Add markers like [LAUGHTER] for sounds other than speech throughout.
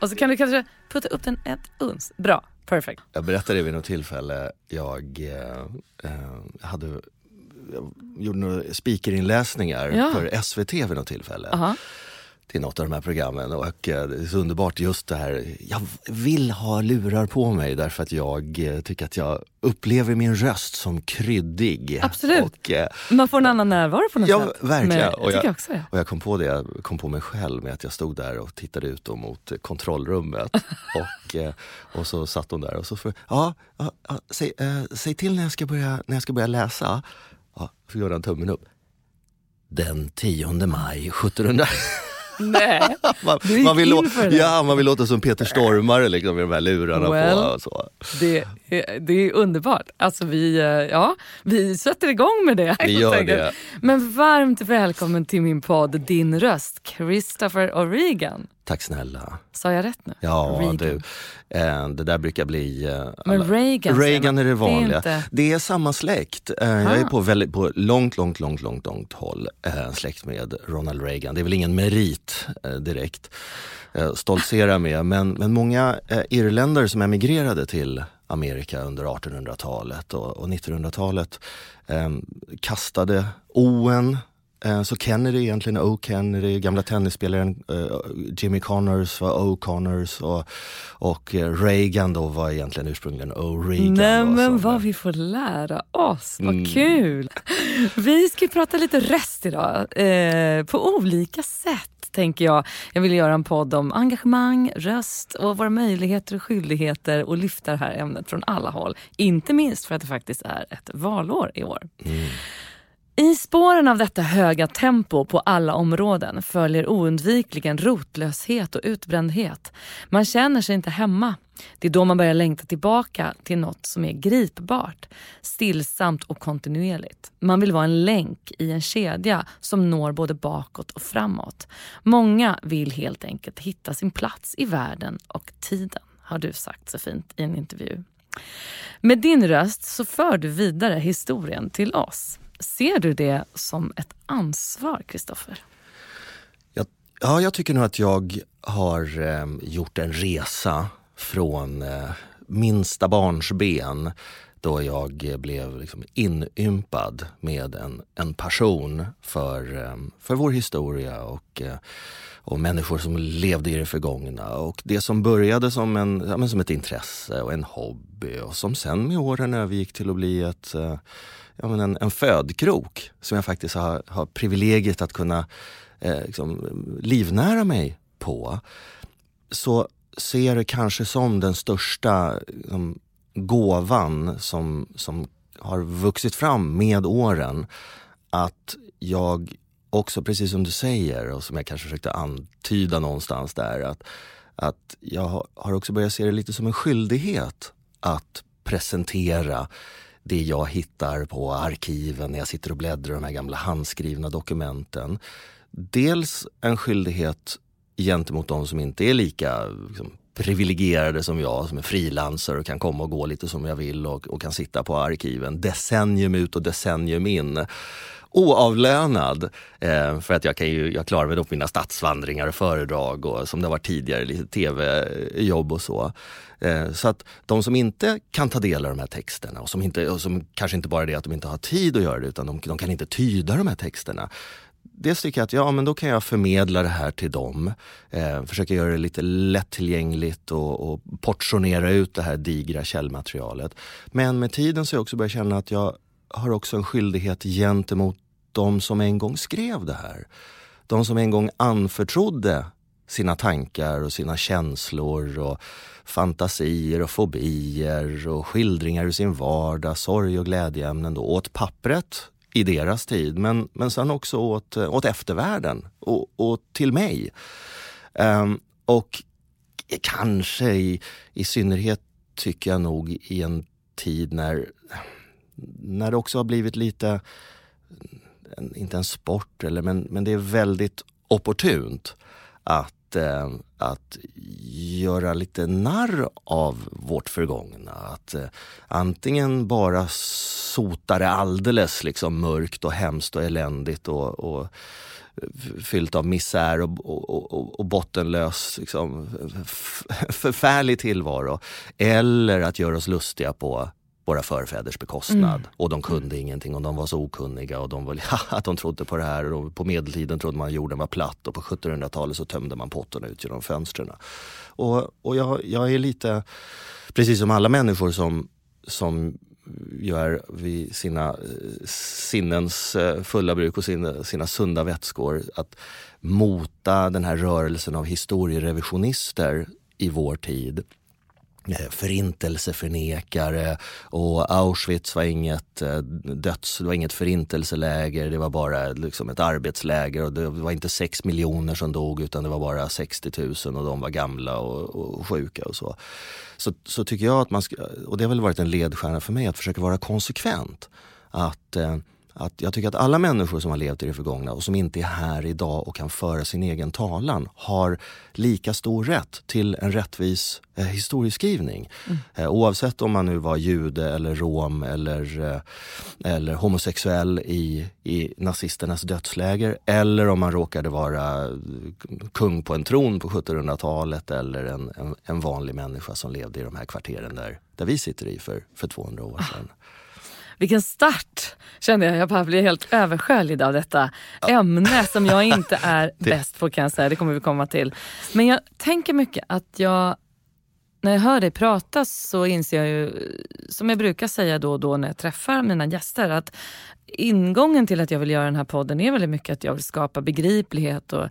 Och så kan du kanske putta upp den ett uns. Bra, perfect. Jag berättade vid något tillfälle, jag eh, eh, hade jag gjorde några speakerinläsningar Ja. för SVT vid något tillfälle. Aha. Till något av de här programmen och det är så underbart just det här. Jag vill ha lurar på mig därför att jag eh, tycker att jag upplever min röst som kryddig. Absolut. Och, eh, Man får en annan närvaro på något Ja, sätt. verkligen. Men, Och jag jag- också det. och jag kom på det, jag kom på mig själv med att jag stod där och tittade ut mot kontrollrummet. [LAUGHS] och, eh, och så satt hon där och så för, ja, ja, ja säg, eh, säg till när jag ska börja, när jag ska börja läsa. Ja, så gjorde han tummen upp. Den 10 maj 1700... Nej, [LAUGHS] man, man, vill ja, man vill låta som Peter Stormare liksom, med de här lurarna Well. på. Och så. det, är- det är underbart. Alltså vi, eh, ja, vi sätter igång med det. Vi gör det. Men varmt välkommen till min podd Din röst, Christopher O'Regan. Tack snälla. Sa jag rätt nu? Ja Reagan. du, eh, det där brukar bli... eh, Men Reagan, Reagan är det Det är vanliga. inte- Det är samma släkt. Eh, jag är Ah. på, väldigt, på långt, långt, långt, långt, långt håll eh, släkt med Ronald Reagan. Det är väl ingen merit eh, direkt eh, stoltsera med. Men, men många irländare som emigrerade till Amerika under 1800-talet och, och 1900-talet eh, kastade Owen Eh, Så Kennedy egentligen O. Kennedy, gamla tennisspelaren eh, Jimmy Connors var O. Connors och, och eh, Reagan då var egentligen ursprungligen O. Reagan. Nej men vad vi får lära oss, vad Mm. kul! Vi ska prata lite röst idag, eh, på olika sätt tänker jag. Jag vill göra en podd om engagemang, röst och våra möjligheter och skyldigheter och lyfta det här ämnet från alla håll. Inte minst för att det faktiskt är ett valår i år. Mm. I spåren av detta höga tempo på alla områden följer oundvikligen rotlöshet och utbrändhet. Man känner sig inte hemma. Det är då man börjar längta tillbaka till något som är gripbart, stillsamt och kontinuerligt. Man vill vara en länk i en kedja som når både bakåt och framåt. Många vill helt enkelt hitta sin plats i världen och tiden, har du sagt så fint i en intervju. Med din röst så för du vidare historien till oss. Ser du det som ett ansvar, Kristoffer? Ja, jag tycker nog att jag har eh, gjort en resa från eh, minsta barnsben då jag blev liksom inympad med en, en passion för, ehm, för vår historia och, eh, och människor som levde i det förgångna. Och det som började som, en, ja, men som ett intresse och en hobby och som sen med åren övergick till att bli ett, eh, ja, men en, en födkrok som jag faktiskt har, har privilegiet att kunna eh, liksom, livnära mig på. Så ser jag det kanske som den största liksom, gåvan som, som har vuxit fram med åren. Att jag också, precis som du säger och som jag kanske försökte antyda någonstans där, att, att jag har också börjat se det lite som en skyldighet att presentera det jag hittar på arkiven när jag sitter och bläddrar i de här gamla handskrivna dokumenten. Dels en skyldighet gentemot de som inte är lika liksom, privilegierade som jag, som är frilansare och kan komma och gå lite som jag vill och, och kan sitta på arkiven decennium ut och decennium in. Oavlönad, eh, för att jag, kan ju, jag klarar mig då på mina stadsvandringar och föredrag och som det har varit tidigare, lite tv-jobb och så. Eh, så att de som inte kan ta del av de här texterna och som, inte, och som kanske inte bara är det att de inte har tid att göra det utan de, de kan inte tyda de här texterna dels tycker jag att ja, men då kan jag förmedla det här till dem. Eh, försöka göra det lite lättillgängligt och, och portionera ut det här digra källmaterialet. Men med tiden så har jag också börjat känna att jag har också en skyldighet gentemot de som en gång skrev det här. De som en gång anförtrodde sina tankar och sina känslor och fantasier och fobier och skildringar ur sin vardag, sorg och glädjeämnen då, åt pappret i deras tid men, men sen också åt, eh, åt eftervärlden och, och till mig. Um, och kanske i, i synnerhet tycker jag nog i en tid när, när det också har blivit lite, inte en sport, eller, men, men det är väldigt opportunt att att, eh, att göra lite narr av vårt förgångna. Att eh, antingen bara sota det alldeles liksom mörkt och hemskt och eländigt och, och fyllt av misär och, och, och, och bottenlös liksom, förfärlig tillvaro. Eller att göra oss lustiga på våra förfäders bekostnad. Mm. Och de kunde mm. ingenting och de var så okunniga och de, var, [LAUGHS] att de trodde på det här. Och på medeltiden trodde man jorden var platt och på 1700-talet så tömde man potten ut genom fönstren. Och, och jag, jag är lite, precis som alla människor som, som gör vid sina eh, sinnens eh, fulla bruk och sina, sina sunda vätskor att mota den här rörelsen av historierevisionister i vår tid Eh, förintelseförnekare och Auschwitz var inget eh, döds, det var inget förintelseläger, det var bara liksom ett arbetsläger och det var inte sex miljoner som dog utan det var bara 60 000 och de var gamla och, och sjuka och så. så. Så tycker jag att man ska, och det har väl varit en ledstjärna för mig, att försöka vara konsekvent. Att eh, att jag tycker att alla människor som har levt i det förgångna och som inte är här idag och kan föra sin egen talan har lika stor rätt till en rättvis eh, historieskrivning. Mm. Eh, oavsett om man nu var jude eller rom eller, eh, eller homosexuell i, i nazisternas dödsläger eller om man råkade vara kung på en tron på 1700-talet eller en, en, en vanlig människa som levde i de här kvarteren där, där vi sitter i för, för 200 år sedan. Vilken start kände jag. Jag bara blev helt översköljd av detta ämne som jag inte [LAUGHS] är bäst på kan jag säga. Det kommer vi komma till. Men jag tänker mycket att jag när jag hör dig prata så inser jag ju, som jag brukar säga då och då när jag träffar mina gäster, att ingången till att jag vill göra den här podden är väldigt mycket att jag vill skapa begriplighet och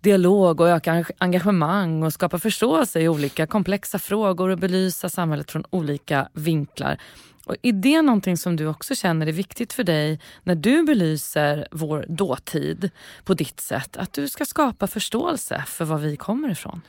dialog och öka engagemang och skapa förståelse i olika komplexa frågor och belysa samhället från olika vinklar. Och är det någonting som du också känner är viktigt för dig när du belyser vår dåtid på ditt sätt? Att du ska skapa förståelse för var vi kommer ifrån?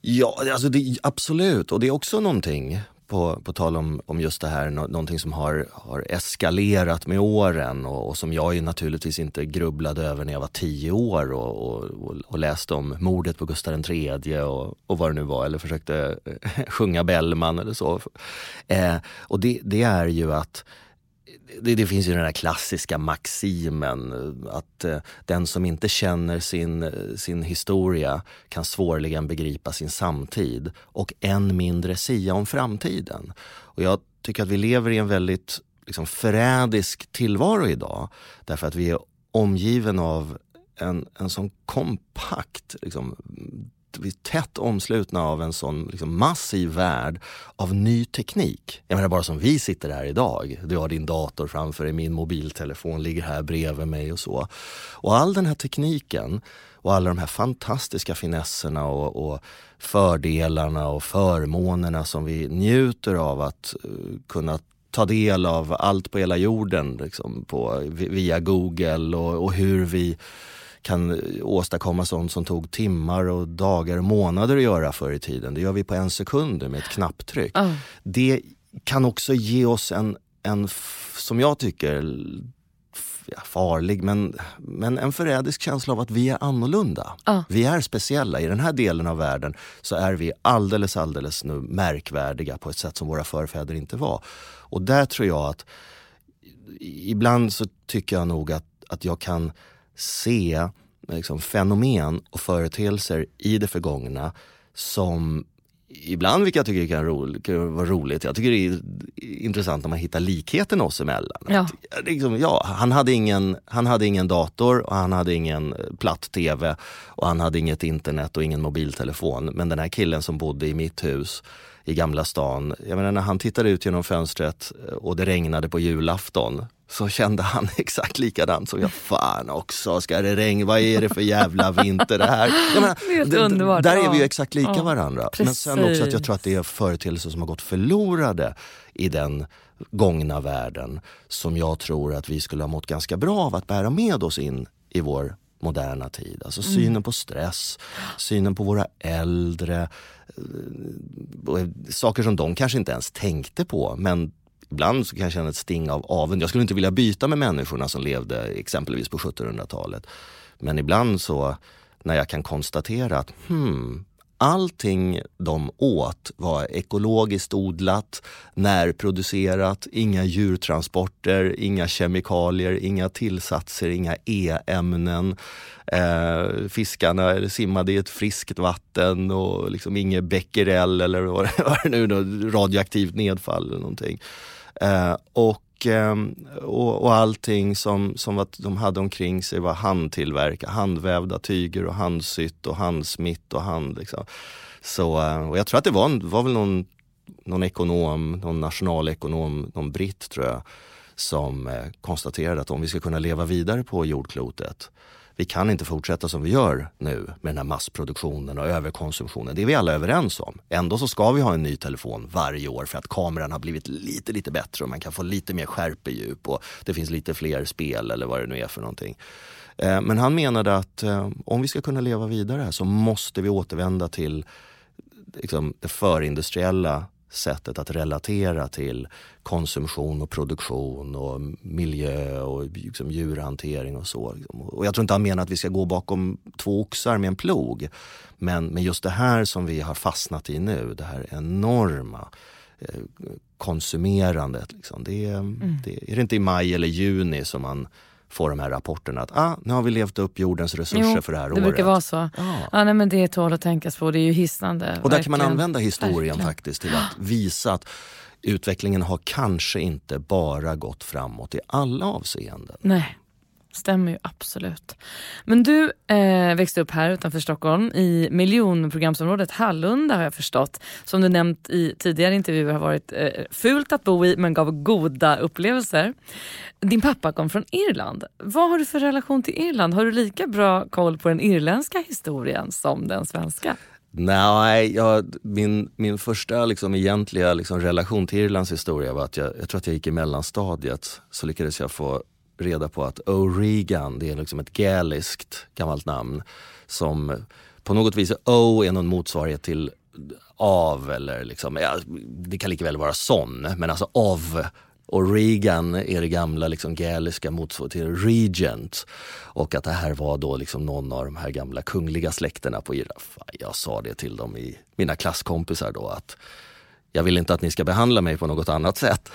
Ja, alltså det, absolut. Och det är också någonting på, på tal om, om just det här, någonting som har, har eskalerat med åren och, och, som jag ju naturligtvis inte grubblade över när jag var tio år och, och, och läste om mordet på Gustav III och, och vad det nu var, eller försökte eh, [LAUGHS] sjunga Bellman eller så. Eh, och det, det är ju att det, det, finns ju den här klassiska maximen eh, att eh, den som inte känner sin, eh, sin historia kan svårligen begripa sin samtid och än mindre sia om framtiden. Och jag tycker att vi lever i en väldigt liksom, förrädisk tillvaro idag därför att vi är omgiven av en, en sån kompakt liksom, vi är tätt omslutna av en sån liksom, massiv värld av ny teknik. Jag menar bara som vi sitter här idag. Du har din dator framför dig, min mobiltelefon ligger här bredvid mig och så. Och all den här tekniken och alla de här fantastiska finesserna och, och fördelarna och förmånerna som vi njuter av att uh, kunna ta del av allt på hela jorden liksom, på, via Google och, och hur vi kan åstadkomma sånt som tog timmar och dagar och månader att göra förr i tiden. Det gör vi på en sekund med ett knapptryck. Oh. Det kan också ge oss en, en som jag tycker, ja, farlig men, men en förrädisk känsla av att vi är annorlunda. Oh. Vi är speciella. I den här delen av världen så är vi alldeles, alldeles nu märkvärdiga på ett sätt som våra förfäder inte var. Och där tror jag att ibland så tycker jag nog att, att jag kan se liksom, fenomen och företeelser i det förgångna som ibland, vilket jag tycker kan, ro, kan vara roligt, jag tycker det är intressant när man hittar likheten oss emellan. Ja. Att, liksom, ja, han, hade ingen, han hade ingen dator och han hade ingen platt-tv och han hade inget internet och ingen mobiltelefon. Men den här killen som bodde i mitt hus i Gamla stan, jag menar när han tittade ut genom fönstret och det regnade på julafton så kände han [LAUGHS] exakt likadant som jag. Fan också, ska det regna? Vad är det för jävla vinter det här? Menar, det är underbart. Där är vi ju exakt lika ja. varandra. Precis. Men sen också att jag tror att det är företeelser som har gått förlorade i den gångna världen som jag tror att vi skulle ha mått ganska bra av att bära med oss in i vår moderna tid. Alltså synen mm. på stress, synen på våra äldre, eh, saker som de kanske inte ens tänkte på men ibland så kan jag känna ett sting av avund. Jag skulle inte vilja byta med människorna som levde exempelvis på 1700-talet. Men ibland så när jag kan konstatera att hmm, allting de åt var ekologiskt odlat, närproducerat, inga djurtransporter, inga kemikalier, inga tillsatser, inga e-ämnen. Eh, fiskarna simmade i ett friskt vatten och liksom inget becquerel eller vad det [LAUGHS] nu radioaktivt nedfall eller någonting. Eh, och, eh, och, och allting som, som de hade omkring sig var handtillverkat, handvävda tyger och handsytt och handsmitt och hand. Liksom. Så, eh, och jag tror att det var, var väl någon, någon ekonom, någon nationalekonom, någon britt tror jag, som eh, konstaterade att om vi ska kunna leva vidare på jordklotet vi kan inte fortsätta som vi gör nu med den här massproduktionen och överkonsumtionen. Det är vi alla överens om. Ändå så ska vi ha en ny telefon varje år för att kameran har blivit lite, lite bättre och man kan få lite mer skärpedjup och det finns lite fler spel eller vad det nu är för någonting. Eh, men han menade att eh, om vi ska kunna leva vidare så måste vi återvända till liksom, det förindustriella sättet att relatera till konsumtion och produktion och miljö och liksom djurhantering och så. Och jag tror inte han menar att vi ska gå bakom två oxar med en plog. Men, men just det här som vi har fastnat i nu, det här enorma eh, konsumerandet. Liksom. Det, mm. det, är det inte i maj eller juni som man får de här rapporterna att ah, nu har vi levt upp jordens resurser jo, för det här det året. Det brukar vara så. Ja. ja nej, men det tål att tänkas på, det är ju hisnande. Och verkligen. där kan man använda historien verkligen. faktiskt till att visa att utvecklingen har kanske inte bara gått framåt i alla avseenden. Nej stämmer ju absolut. Men du eh, växte upp här utanför Stockholm i miljonprogramsområdet Hallunda har jag förstått. Som du nämnt i tidigare intervjuer har varit eh, fult att bo i men gav goda upplevelser. Din pappa kom från Irland. Vad har du för relation till Irland? Har du lika bra koll på den irländska historien som den svenska? Nej, jag, min, min första liksom, egentliga liksom, relation till Irlands historia var att jag, jag tror att jag gick i mellanstadiet. Så lyckades jag få reda på att O'Regan, det är liksom ett gäliskt gammalt namn som på något vis, O är någon motsvarighet till av eller liksom, ja, det kan lika väl vara son, men alltså av och Regan är det gamla liksom gäliska motsvarigheten till regent. Och att det här var då liksom någon av de här gamla kungliga släkterna på Iraf. Jag sa det till dem i mina klasskompisar då att jag vill inte att ni ska behandla mig på något annat sätt.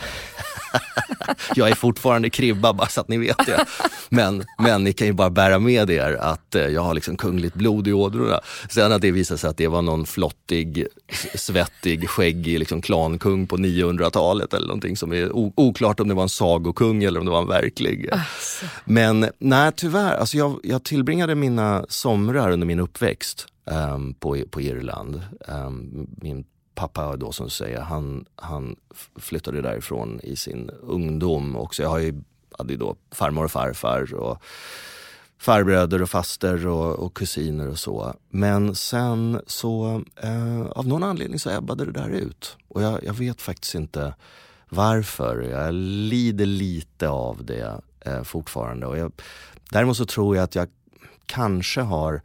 [LAUGHS] jag är fortfarande kribba bara så att ni vet det. Men, men ni kan ju bara bära med er att eh, jag har liksom kungligt blod i ådrorna. Sen att det visade sig att det var någon flottig, svettig, skäggig liksom klankung på 900-talet eller någonting som är oklart om det var en sagokung eller om det var en verklig. Alltså. Men nej tyvärr, alltså jag, jag tillbringade mina somrar under min uppväxt um, på, på Irland. Um, min pappa då som du säger, han, han flyttade därifrån i sin ungdom också. Jag har ju, hade ju då farmor och farfar och farbröder och faster och, och kusiner och så. Men sen så eh, av någon anledning så ebbade det där ut. Och jag, jag vet faktiskt inte varför. Jag lider lite av det eh, fortfarande. Och jag, däremot så tror jag att jag kanske har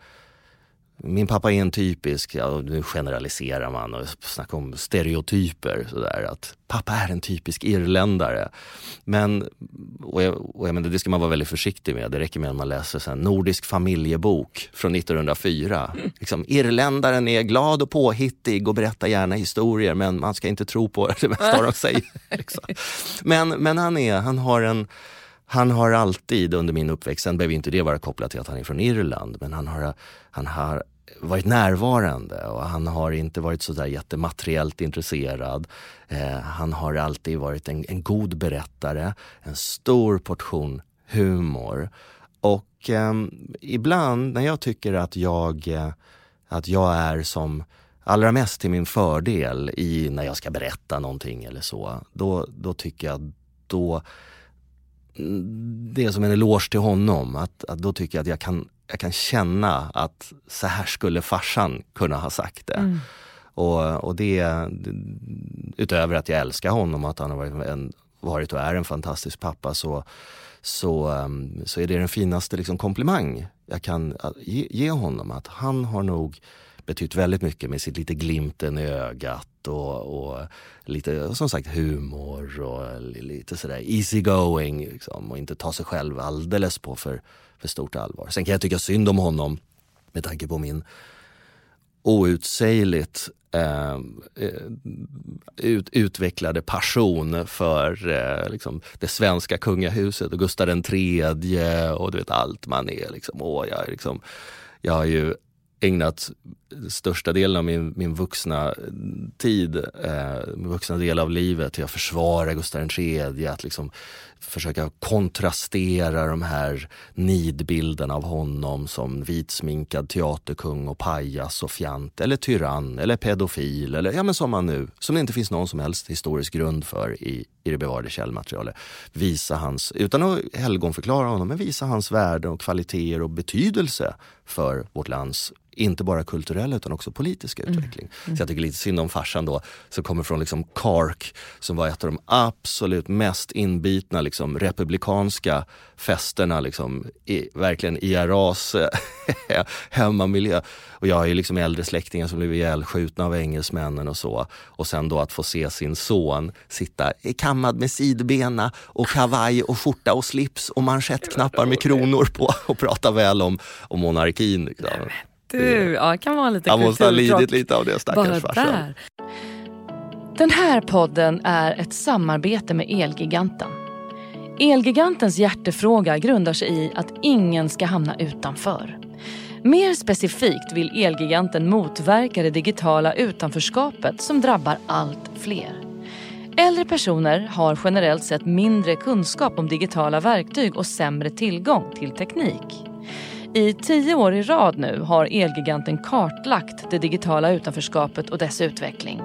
min pappa är en typisk, ja, nu generaliserar man och snackar om stereotyper. Sådär, att pappa är en typisk irländare. Men, och jag, och jag menar, det ska man vara väldigt försiktig med. Det räcker med att man läser en nordisk familjebok från 1904. Mm. Liksom, irländaren är glad och påhittig och berättar gärna historier men man ska inte tro på det mesta [LAUGHS] de säger. Liksom. Men, men han, är, han har en han har alltid under min uppväxt, sen behöver inte det vara kopplat till att han är från Irland, men han har, han har varit närvarande och han har inte varit så där jättemateriellt intresserad. Eh, han har alltid varit en, en, god berättare, en stor portion humor. Och eh, ibland när jag tycker att jag, eh, att jag är som allra mest till min fördel i när jag ska berätta någonting eller så, då, då tycker jag då det är som en eloge till honom. Att, att då tycker jag att jag kan, jag kan känna att så här skulle farsan kunna ha sagt det. Mm. Och, och det, utöver att jag älskar honom och att han har varit, en, varit och är en fantastisk pappa så, så, um, så är det den finaste liksom komplimang jag kan ge, ge honom. Att han har nog betytt väldigt mycket med sitt lite glimten i ögat och, och lite som sagt humor och lite sådär easy going liksom, och inte ta sig själv alldeles på för, för stort allvar. Sen kan jag tycka synd om honom med tanke på min outsägligt ehm, eh, ut, utvecklade passion för eh, liksom det svenska kungahuset och Gustav III och du vet allt man är. Liksom, åh, jag, är liksom, jag har ju ägnat största delen av min, min vuxna tid, eh, min vuxna del av livet till att försvara Gustav III, att liksom försöka kontrastera de här nidbilderna av honom som vitsminkad teaterkung och pajas och fjant eller tyrann eller pedofil eller ja men som man nu, som det inte finns någon som helst historisk grund för i, i det bevarade källmaterialet. Visa hans, utan att helgonförklara honom, men visa hans värden och kvaliteter och betydelse för vårt lands inte bara kulturella utan också politiska mm. utveckling. Mm. Så jag tycker lite synd om farsan då, som kommer från liksom Kark, som var ett av de absolut mest inbitna liksom, republikanska festerna, liksom, i, verkligen IRAs [LAUGHS] hemmamiljö. Och jag har ju liksom äldre släktingar som blev ihjälskjutna av engelsmännen och så. Och sen då att få se sin son sitta kammad med sidbena och kavaj och skjorta och slips och manschettknappar med kronor på och prata väl om, om monarkin. Liksom. Du, ja, det kan vara lite Han måste ha lidit lite av det stackars farsan. Den här podden är ett samarbete med Elgiganten. Elgigantens hjärtefråga grundar sig i att ingen ska hamna utanför. Mer specifikt vill Elgiganten motverka det digitala utanförskapet som drabbar allt fler. Äldre personer har generellt sett mindre kunskap om digitala verktyg och sämre tillgång till teknik. I tio år i rad nu har Elgiganten kartlagt det digitala utanförskapet och dess utveckling.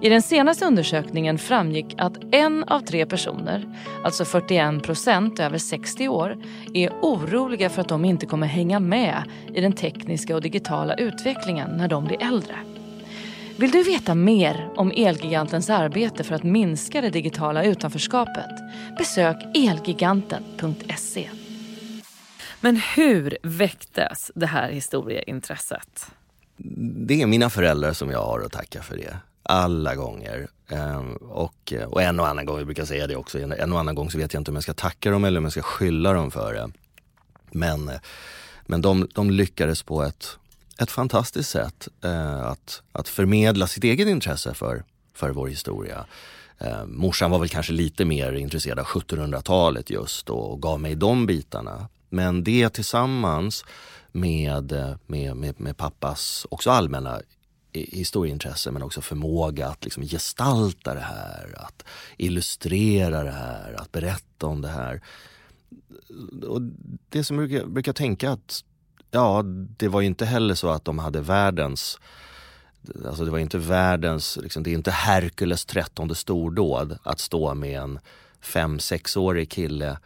I den senaste undersökningen framgick att en av tre personer, alltså 41 procent över 60 år, är oroliga för att de inte kommer hänga med i den tekniska och digitala utvecklingen när de blir äldre. Vill du veta mer om Elgigantens arbete för att minska det digitala utanförskapet? Besök elgiganten.se. Men hur väcktes det här historieintresset? Det är mina föräldrar som jag har att tacka för det. Alla gånger. Ehm, och, och en och annan gång, jag brukar säga det också, en och annan gång så vet jag inte om jag ska tacka dem eller om jag ska skylla dem för det. Men, men de, de lyckades på ett, ett fantastiskt sätt eh, att, att förmedla sitt eget intresse för, för vår historia. Eh, morsan var väl kanske lite mer intresserad av 1700-talet just och gav mig de bitarna. Men det tillsammans med, eh, med, med, med pappas också allmänna historieintresse men också förmåga att liksom gestalta det här, att illustrera det här, att berätta om det här. Och det som jag brukar, brukar tänka att ja, det var ju inte heller så att de hade världens Alltså det var inte världens, liksom, det är inte Herkules trettonde stordåd att stå med en fem sexårig kille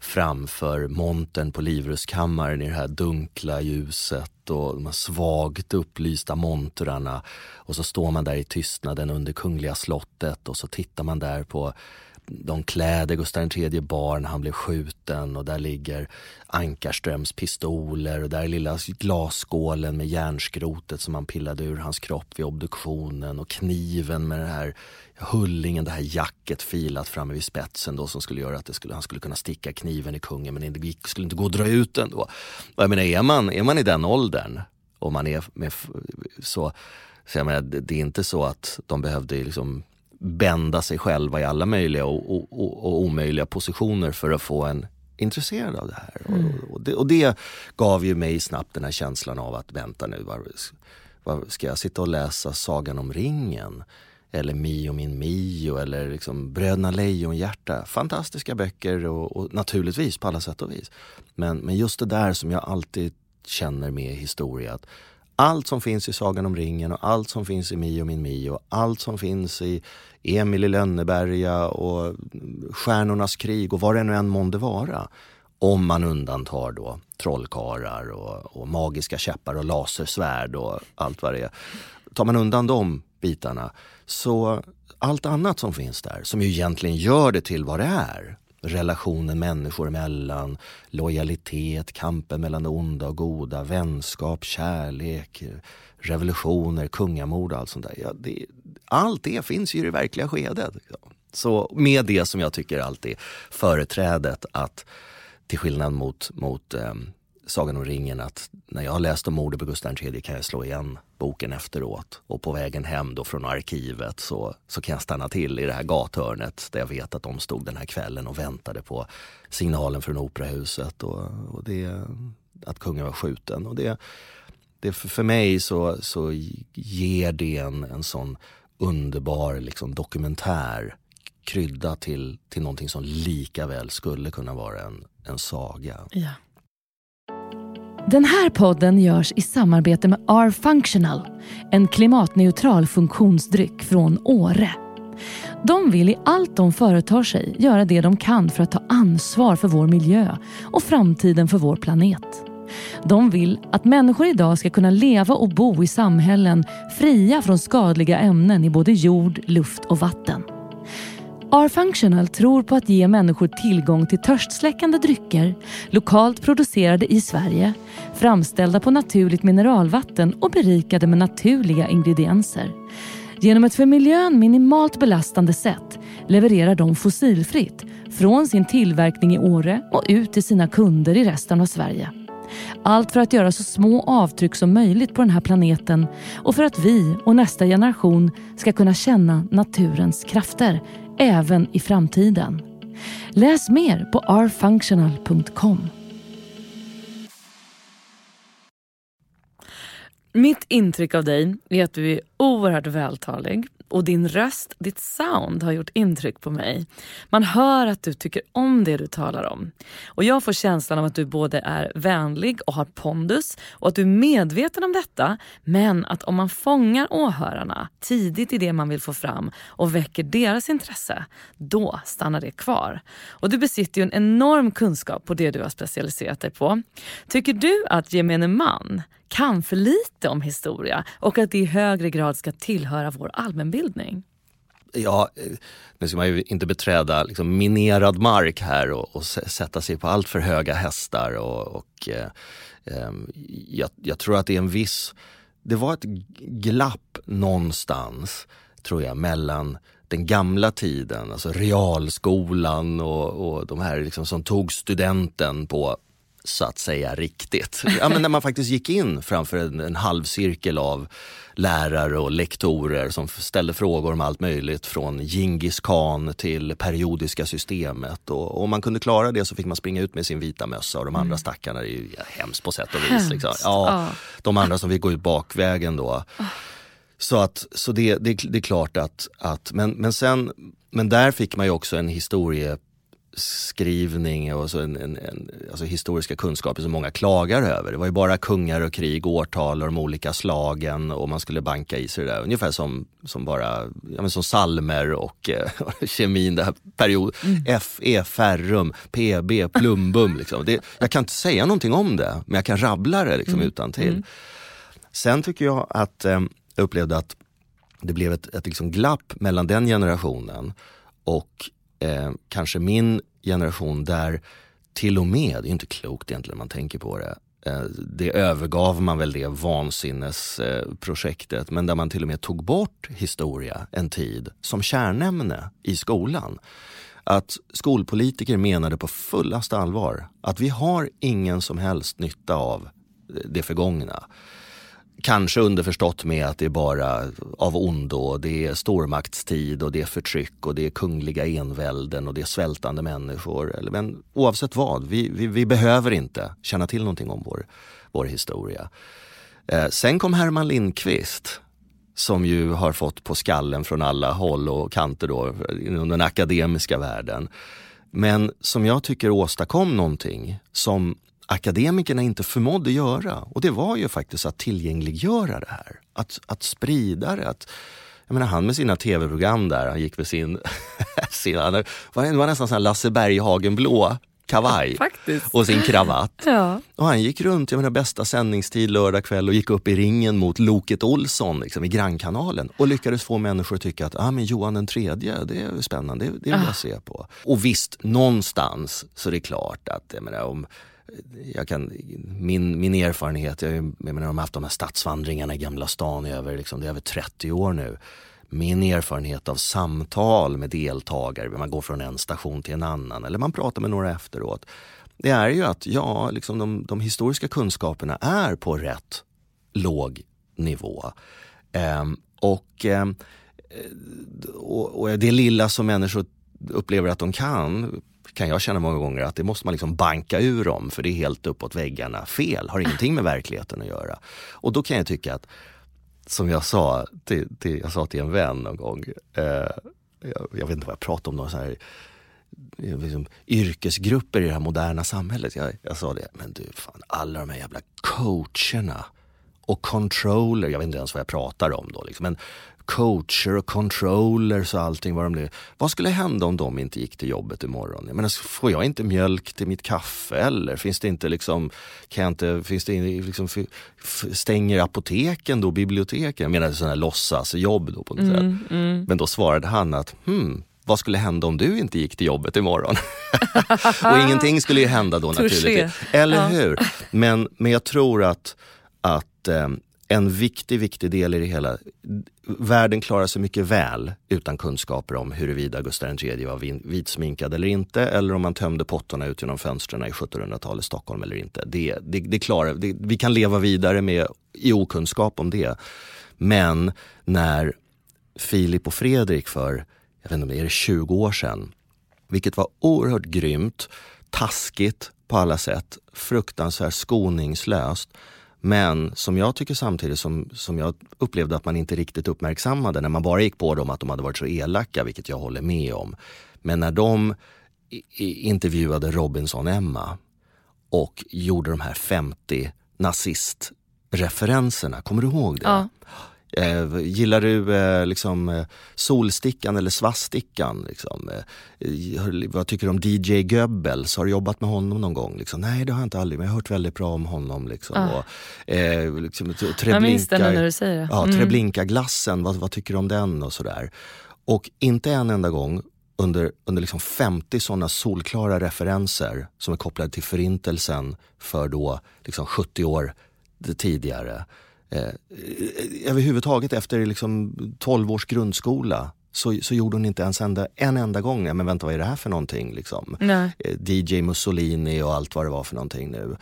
framför montern på Livrustkammaren i det här dunkla ljuset och de här svagt upplysta montrarna. Och så står man där i tystnaden under Kungliga slottet och så tittar man där på de kläder Gustav III bar när han blev skjuten och där ligger Ankarströms pistoler och där är lilla glasskålen med järnskrotet som man pillade ur hans kropp vid obduktionen och kniven med den här hullingen, det här jacket filat framme vid spetsen då som skulle göra att det skulle, han skulle kunna sticka kniven i kungen men det gick, skulle inte gå att dra ut den då. Och jag menar, är man, är man i den åldern och man är med, så, så jag menar, det är inte så att de behövde liksom bända sig själva i alla möjliga och, och, och, och omöjliga positioner för att få en intresserad av det här. Mm. Det, och, det, gav ju mig snabbt den här känslan av att vänta nu, var, var, ska jag sitta och läsa Sagan om ringen? Eller Mio min Mio eller liksom Bröderna Lejonhjärta. Fantastiska böcker och, och, naturligtvis på alla sätt och vis. Men, men just det där som jag alltid känner med historia. Att allt som finns i Sagan om ringen och allt som finns i Mio min Mio, allt som finns i Emil i Lönneberga och Stjärnornas krig och vad det nu än månde vara. Om man undantar då trollkarlar och, och magiska käppar och lasersvärd och allt vad det är. Tar man undan de bitarna så allt annat som finns där, som ju egentligen gör det till vad det är, relationen människor emellan, lojalitet, kampen mellan det onda och goda, vänskap, kärlek, revolutioner, kungamord och allt sånt där. Ja, det, allt det finns ju i det verkliga skedet. Så med det som jag tycker alltid företrädet att till skillnad mot, mot eh, Sagan om ringen att när jag har läst om mordet på Gustav III kan jag slå igen boken efteråt. Och på vägen hem då från arkivet så, så kan jag stanna till i det här gathörnet där jag vet att de stod den här kvällen och väntade på signalen från operahuset och, och det, att kungen var skjuten. Och det, det för mig så, så ger det en, en sån underbar liksom, dokumentär krydda till, till någonting som lika väl skulle kunna vara en, en saga. Ja. Den här podden görs i samarbete med R-Functional, en klimatneutral funktionsdryck från Åre. De vill i allt de företar sig göra det de kan för att ta ansvar för vår miljö och framtiden för vår planet. De vill att människor idag ska kunna leva och bo i samhällen fria från skadliga ämnen i både jord, luft och vatten. R-Functional tror på att ge människor tillgång till törstsläckande drycker, lokalt producerade i Sverige, framställda på naturligt mineralvatten och berikade med naturliga ingredienser. Genom ett för miljön minimalt belastande sätt levererar de fossilfritt från sin tillverkning i Åre och ut till sina kunder i resten av Sverige. Allt för att göra så små avtryck som möjligt på den här planeten och för att vi och nästa generation ska kunna känna naturens krafter även i framtiden. Läs mer på rfunctional.com. Mitt intryck av dig är att du är oerhört vältalig och din röst, ditt sound har gjort intryck på mig. Man hör att du tycker om det du talar om. Och jag får känslan av att du både är vänlig och har pondus och att du är medveten om detta. Men att om man fångar åhörarna tidigt i det man vill få fram och väcker deras intresse, då stannar det kvar. Och du besitter ju en enorm kunskap på det du har specialiserat dig på. Tycker du att gemene man kan för lite om historia och att det i högre grad ska tillhöra vår allmänbildning? Ja, eh, nu ska man ju inte beträda liksom minerad mark här och, och sätta sig på allt för höga hästar. Och, och eh, ehm, jag, jag, tror att det är en viss... Det var ett glapp någonstans, tror jag, mellan den gamla tiden, alltså realskolan och, och de här liksom som tog studenten på så att säga riktigt. Ja, men när man faktiskt gick in framför en, en halvcirkel av lärare och lektorer som ställde frågor om allt möjligt från Genghis khan till periodiska systemet. Och om man kunde klara det så fick man springa ut med sin vita mössa och de andra mm. stackarna, det är ju hemskt på sätt och vis. Liksom. Ja, De andra som fick gå ut bakvägen då. Så, att, så det, det, det är klart att, att men, men sen, men där fick man ju också en historie skrivning och så en, en, en, alltså historiska kunskaper som många klagar över. Det var ju bara kungar och krig, årtal och de olika slagen och man skulle banka i sig det där. Ungefär som, som bara ja, men som salmer och eh, [LAUGHS] kemin, det här period, mm. FE, ferrum, PB, plumbum. Liksom. Det, jag kan inte säga någonting om det, men jag kan rabbla det liksom, mm. utan till. Mm. Sen tycker jag att eh, jag upplevde att det blev ett, ett liksom glapp mellan den generationen och eh, kanske min generation där till och med, det är inte klokt egentligen när man tänker på det, eh, det övergav man väl det vansinnesprojektet, men där man till och med tog bort historia en tid som kärnämne i skolan. Att skolpolitiker menade på fullaste allvar att vi har ingen som helst nytta av det förgångna Kanske underförstått med att det är bara av ondo, det är stormaktstid och det är förtryck och det är kungliga envälden och det är svältande människor. Men oavsett vad, vi, vi, vi behöver inte känna till någonting om vår, vår historia. Eh, sen kom Herman Lindqvist som ju har fått på skallen från alla håll och kanter då inom den akademiska världen. Men som jag tycker åstadkom någonting som akademikerna inte förmådde göra. Och det var ju faktiskt att tillgängliggöra det här. Att, att sprida det. Att, jag menar, han med sina tv-program där, han gick med sin... [LAUGHS] sin han var, var nästan sån Lasse Berghagen blå kavaj [LAUGHS] och sin kravatt. Ja. Och han gick runt, jag menar bästa sändningstid lördag kväll och gick upp i ringen mot Loket Olsson liksom, i Grannkanalen och lyckades få människor att tycka att ah, men Johan den tredje, det är spännande, det, det vill jag ah. se på. Och visst, någonstans så är det klart att jag menar, om jag kan, min, min erfarenhet, jag, jag menar, de har haft de här stadsvandringarna i Gamla stan i över, liksom, det är över 30 år nu min erfarenhet av samtal med deltagare, man går från en station till en annan eller man pratar med några efteråt. Det är ju att ja, liksom de, de historiska kunskaperna är på rätt låg nivå. Ehm, och, ehm, och, och det lilla som människor upplever att de kan kan jag känna många gånger att det måste man liksom banka ur dem för det är helt uppåt väggarna fel, har ingenting med verkligheten att göra. Och då kan jag tycka att som jag sa till, till, jag sa till en vän någon gång, eh, jag, jag, vet inte vad jag pratade om, någon så här, eh, liksom, yrkesgrupper i det här moderna samhället. Jag, jag sa det, men du, fan, alla de här jävla coacherna och controller, jag vet inte ens vad jag pratar om då. Liksom. Men coacher och controllers och allting vad de blir. Vad skulle hända om de inte gick till jobbet imorgon? Jag menar, får jag inte mjölk till mitt kaffe eller finns det inte liksom, kan jag inte, finns det liksom, stänger apoteken då, biblioteken? Jag menar sådana här låtsasjobb då på något mm, sätt. Mm. Men då svarade han att, hmm, vad skulle hända om du inte gick till jobbet imorgon? [LAUGHS] och ingenting skulle ju hända då [LAUGHS] naturligtvis. Eller ja. hur? Men, men jag tror att, att eh, en viktig, viktig del i det hela. Världen klarar sig mycket väl utan kunskaper om huruvida Gustav III var vitsminkad eller inte eller om man tömde pottorna ut genom fönstren i 1700-talets Stockholm eller inte. Det, det, det klarar, det, vi kan leva vidare med i okunskap om det. Men när Filip och Fredrik för, jag vet inte, är det 20 år sedan, vilket var oerhört grymt, taskigt på alla sätt, fruktansvärt skoningslöst men som jag tycker samtidigt som, som jag upplevde att man inte riktigt uppmärksammade när man bara gick på dem att de hade varit så elaka, vilket jag håller med om. Men när de intervjuade Robinson-Emma och gjorde de här 50 nazistreferenserna, kommer du ihåg det? Ja. Eh, gillar du eh, liksom, eh, Solstickan eller Svastickan? Liksom? Eh, vad tycker du om DJ Goebbels? Har du jobbat med honom någon gång? Liksom? Nej, det har jag inte aldrig, men jag har hört väldigt bra om honom. Liksom. Ah. Och, eh, liksom, Treblinka, jag minns när du säger det. Ja, mm. Treblinka-glassen, vad, vad, tycker du om den? och sådär. Och inte en enda gång under, under liksom 50 sådana solklara referenser som är kopplade till förintelsen för då liksom 70 år tidigare eh, överhuvudtaget efter liksom 12 års grundskola så, så gjorde hon inte ens enda, en enda gång, men vänta vad är det här för någonting? Liksom. Eh, DJ Mussolini och allt vad det var för någonting nu.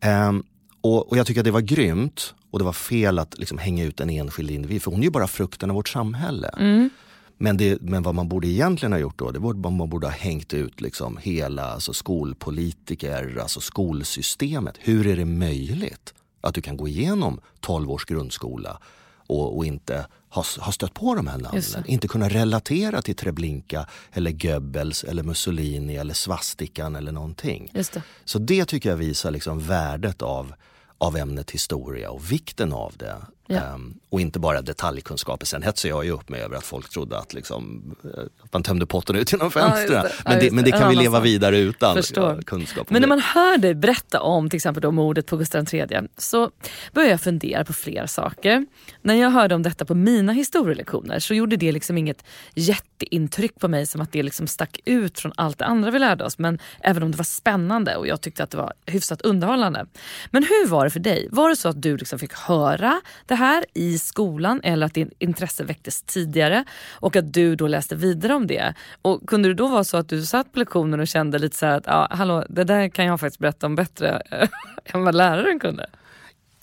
Eh, och, och, jag tycker att det var grymt och det var fel att liksom hänga ut en enskild individ, för hon är ju bara frukten av vårt samhälle. Mm. Men, det, men vad man borde egentligen ha gjort då, det att man borde ha hängt ut liksom hela alltså skolpolitiker, alltså skolsystemet. Hur är det möjligt att du kan gå igenom 12 års grundskola och, och inte ha, ha stött på de här namnen. Inte kunna relatera till Treblinka eller Goebbels eller Mussolini eller svastikan eller någonting. Det. Så det tycker jag visar liksom värdet av, av ämnet historia och vikten av det. Ja. Um, och inte bara detaljkunskaper. Sen hetsar jag ju upp mig över att folk trodde att, liksom, eh, att man tömde potten ut genom fönstren. Ja, men, det, men det kan vi leva vidare utan ja, kunskap. Men när man hör dig berätta om till exempel då mordet på Gustav III så börjar jag fundera på fler saker. När jag hörde om detta på mina historielektioner så gjorde det liksom inget jätteintryck på mig som att det liksom stack ut från allt det andra vi lärde oss. Men även om det var spännande och jag tyckte att det var hyfsat underhållande. Men hur var det för dig? Var det så att du liksom fick höra det här i skolan eller att ditt intresse väcktes tidigare och att du då läste vidare om det. Och Kunde det då vara så att du satt på lektionen och kände lite så här att ja, hallå, det där kan jag faktiskt berätta om bättre [LAUGHS] än vad läraren kunde?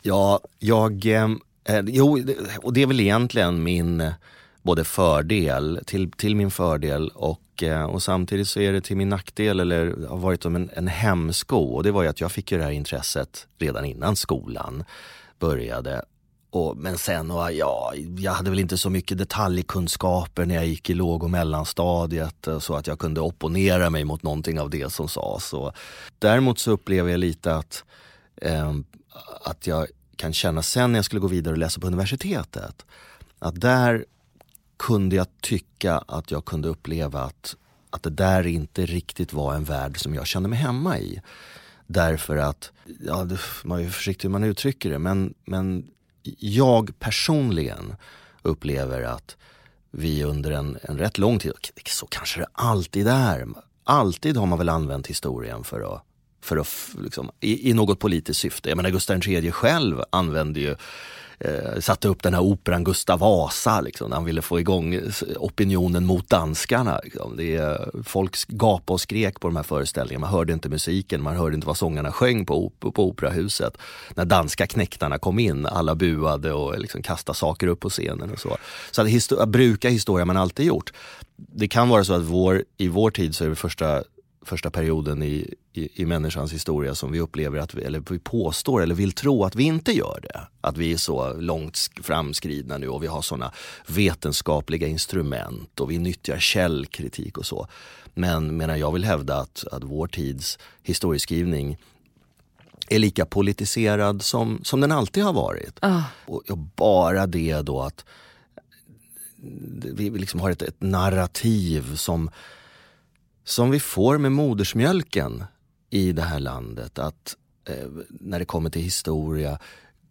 Ja, jag, eh, eh jo, och det är väl egentligen min eh, både fördel, till, till min fördel och, eh, och samtidigt så är det till min nackdel eller har varit som en, en hämsko. Och det var ju att jag fick ju det här intresset redan innan skolan började. Och, men sen, och, ja, jag hade väl inte så mycket detaljkunskaper när jag gick i låg och mellanstadiet eh, så att jag kunde opponera mig mot någonting av det som sades. Och däremot så upplever jag lite att, eh, att jag kan känna sen när jag skulle gå vidare och läsa på universitetet, att där kunde jag tycka att jag kunde uppleva att, att det där inte riktigt var en värld som jag kände mig hemma i. Därför att, ja, man är försiktig hur man uttrycker det, men, men jag personligen upplever att vi under en, en rätt lång tid, så kanske det alltid är, alltid har man väl använt historien för att, för att liksom, i, i något politiskt syfte. Jag menar Gustav III själv använde ju eh, satte upp den här operan Gustav Vasa, liksom, han ville få igång eh, opinionen mot danskarna. Liksom. Det, eh, folk gapade och skrek på de här föreställningarna, man hörde inte musiken, man hörde inte vad sångarna sjöng på, på operahuset. När danska knäktarna kom in, alla buade och liksom kastade saker upp på scenen och så. Så att, histor att bruka historia man alltid gjort. Det kan vara så att vår, i vår tid så är det första första perioden i, i, i människans historia som vi upplever att vi, eller vi påstår eller vill tro att vi inte gör det. Att vi är så långt framskridna nu och vi har sådana vetenskapliga instrument och vi nyttjar källkritik och så. Men menar jag vill hävda att, att vår tids historieskrivning är lika politiserad som, som den alltid har varit. Oh. Och, och bara det då att vi liksom har ett, ett narrativ som som vi får med modersmjölken i det här landet. Att eh, när det kommer till historia,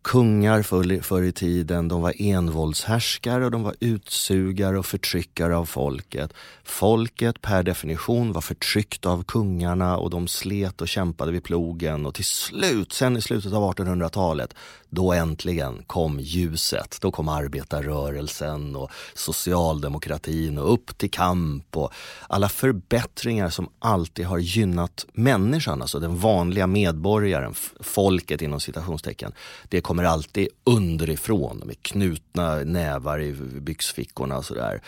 kungar förr, förr i tiden, de var envåldshärskare och de var utsugare och förtryckare av folket. Folket per definition var förtryckt av kungarna och de slet och kämpade vid plogen och till slut, sen i slutet av 1800-talet, då äntligen kom ljuset. Då kom arbetarrörelsen och socialdemokratin och upp till kamp och alla förbättringar som alltid har gynnat människan, alltså den vanliga medborgaren, folket inom citationstecken. Det kommer alltid underifrån med knutna nävar i byxfickorna och sådär.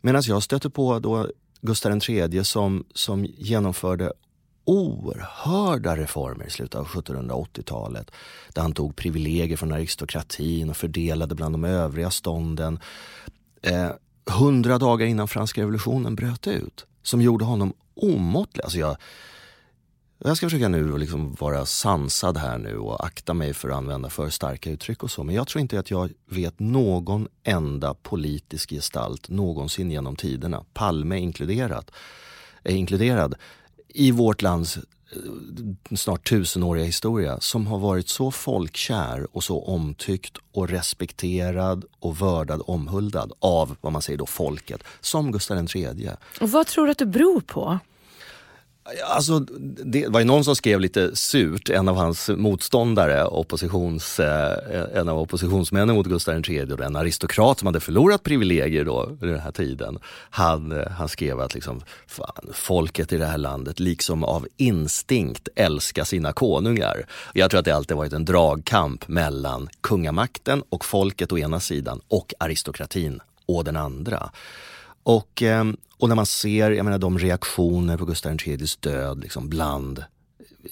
Medan jag stötte på då Gustav III som, som genomförde oerhörda reformer i slutet av 1780-talet. Där han tog privilegier från aristokratin och fördelade bland de övriga stånden. Eh, hundra dagar innan franska revolutionen bröt ut. Som gjorde honom omåttlig. Alltså jag, jag ska försöka nu liksom vara sansad här nu och akta mig för att använda för starka uttryck och så. Men jag tror inte att jag vet någon enda politisk gestalt någonsin genom tiderna, Palme inkluderat, är inkluderad, i vårt lands eh, snart tusenåriga historia som har varit så folkkär och så omtyckt och respekterad och vördad, omhuldad av vad man säger då folket, som Gustav III. Och vad tror du att det beror på? Alltså, det var ju någon som skrev lite surt, en av hans motståndare, oppositions, eh, en av oppositionsmännen mot Gustav III, en aristokrat som hade förlorat privilegier då vid den här tiden. Han, eh, han skrev att liksom, fan, folket i det här landet liksom av instinkt älskar sina konungar. Jag tror att det alltid varit en dragkamp mellan kungamakten och folket å ena sidan och aristokratin å den andra. Och, ehm, och när man ser jag menar, de reaktioner på Gustav IIIs död liksom bland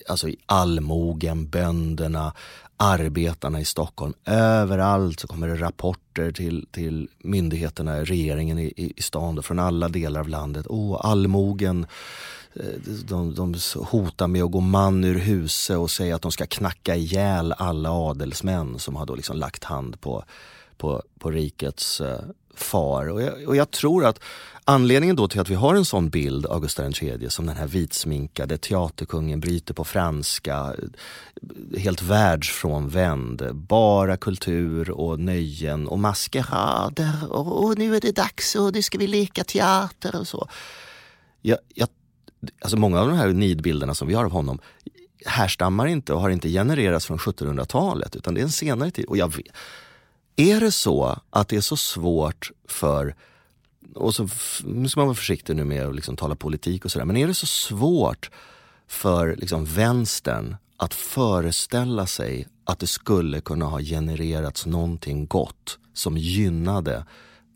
alltså allmogen, bönderna, arbetarna i Stockholm. Överallt så kommer det rapporter till, till myndigheterna, regeringen i, i, i stan från alla delar av landet. oh, allmogen eh, de, de hotar med att gå man ur huset och säga att de ska knacka ihjäl alla adelsmän som har då liksom lagt hand på, på, på rikets eh, far. Och jag, och jag tror att Anledningen då till att vi har en sån bild av Gustav III som den här vitsminkade teaterkungen bryter på franska, helt världsfrånvänd, bara kultur och nöjen och maskerader och, och nu är det dags och nu ska vi leka teater och så. Jag, jag, alltså många av de här nidbilderna som vi har av honom härstammar inte och har inte genererats från 1700-talet utan det är en senare tid. Och jag vet, är det så att det är så svårt för och så, nu ska man vara försiktig nu med att liksom tala politik och sådär, men är det så svårt för liksom vänstern att föreställa sig att det skulle kunna ha genererats någonting gott som gynnade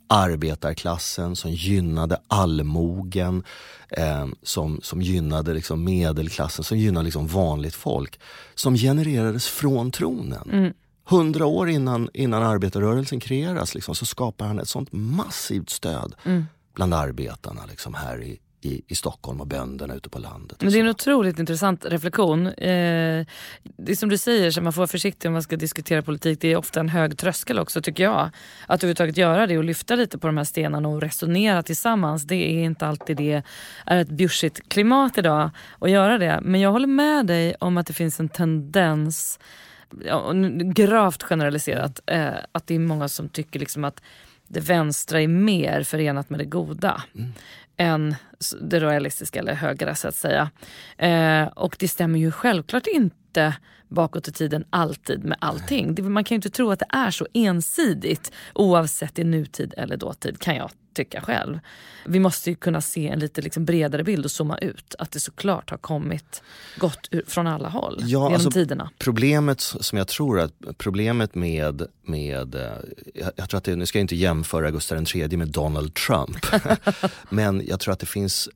arbetarklassen, som gynnade allmogen, eh, som, som gynnade liksom medelklassen, som gynnade liksom vanligt folk. Som genererades från tronen. Mm. Hundra år innan, innan arbetarrörelsen kreeras liksom, så skapar han ett sånt massivt stöd Mm. bland arbetarna liksom, här i, i, i Stockholm och bönderna ute på landet. Men det är en så. otroligt intressant reflektion. Eh, det är som du säger, så man får vara försiktig om man ska diskutera politik. Det är ofta en hög tröskel också tycker jag. Att överhuvudtaget göra det och lyfta lite på de här stenarna och resonera tillsammans. Det är inte alltid det är ett bjussigt klimat idag att göra det. Men jag håller med dig om att det finns en tendens, ja, gravt generaliserat, eh, att det är många som tycker liksom att det vänstra är mer förenat med det goda än s- det realistiska eller högre så att säga. Eh, och det stämmer ju självklart inte bakåt i tiden alltid med allting. Man kan ju inte tro att det är så ensidigt oavsett i nutid eller dåtid kan jag tycka själv. Vi måste ju kunna se en lite liksom bredare bild och zooma ut. Att det såklart har kommit gott ur, från alla håll Ja, genom alltså, tiderna. Problemet som jag tror att problemet med, med eh, jag, jag tror att det, nu ska jag inte jämföra Gustav III med Donald Trump. [LAUGHS] men jag tror att det finns,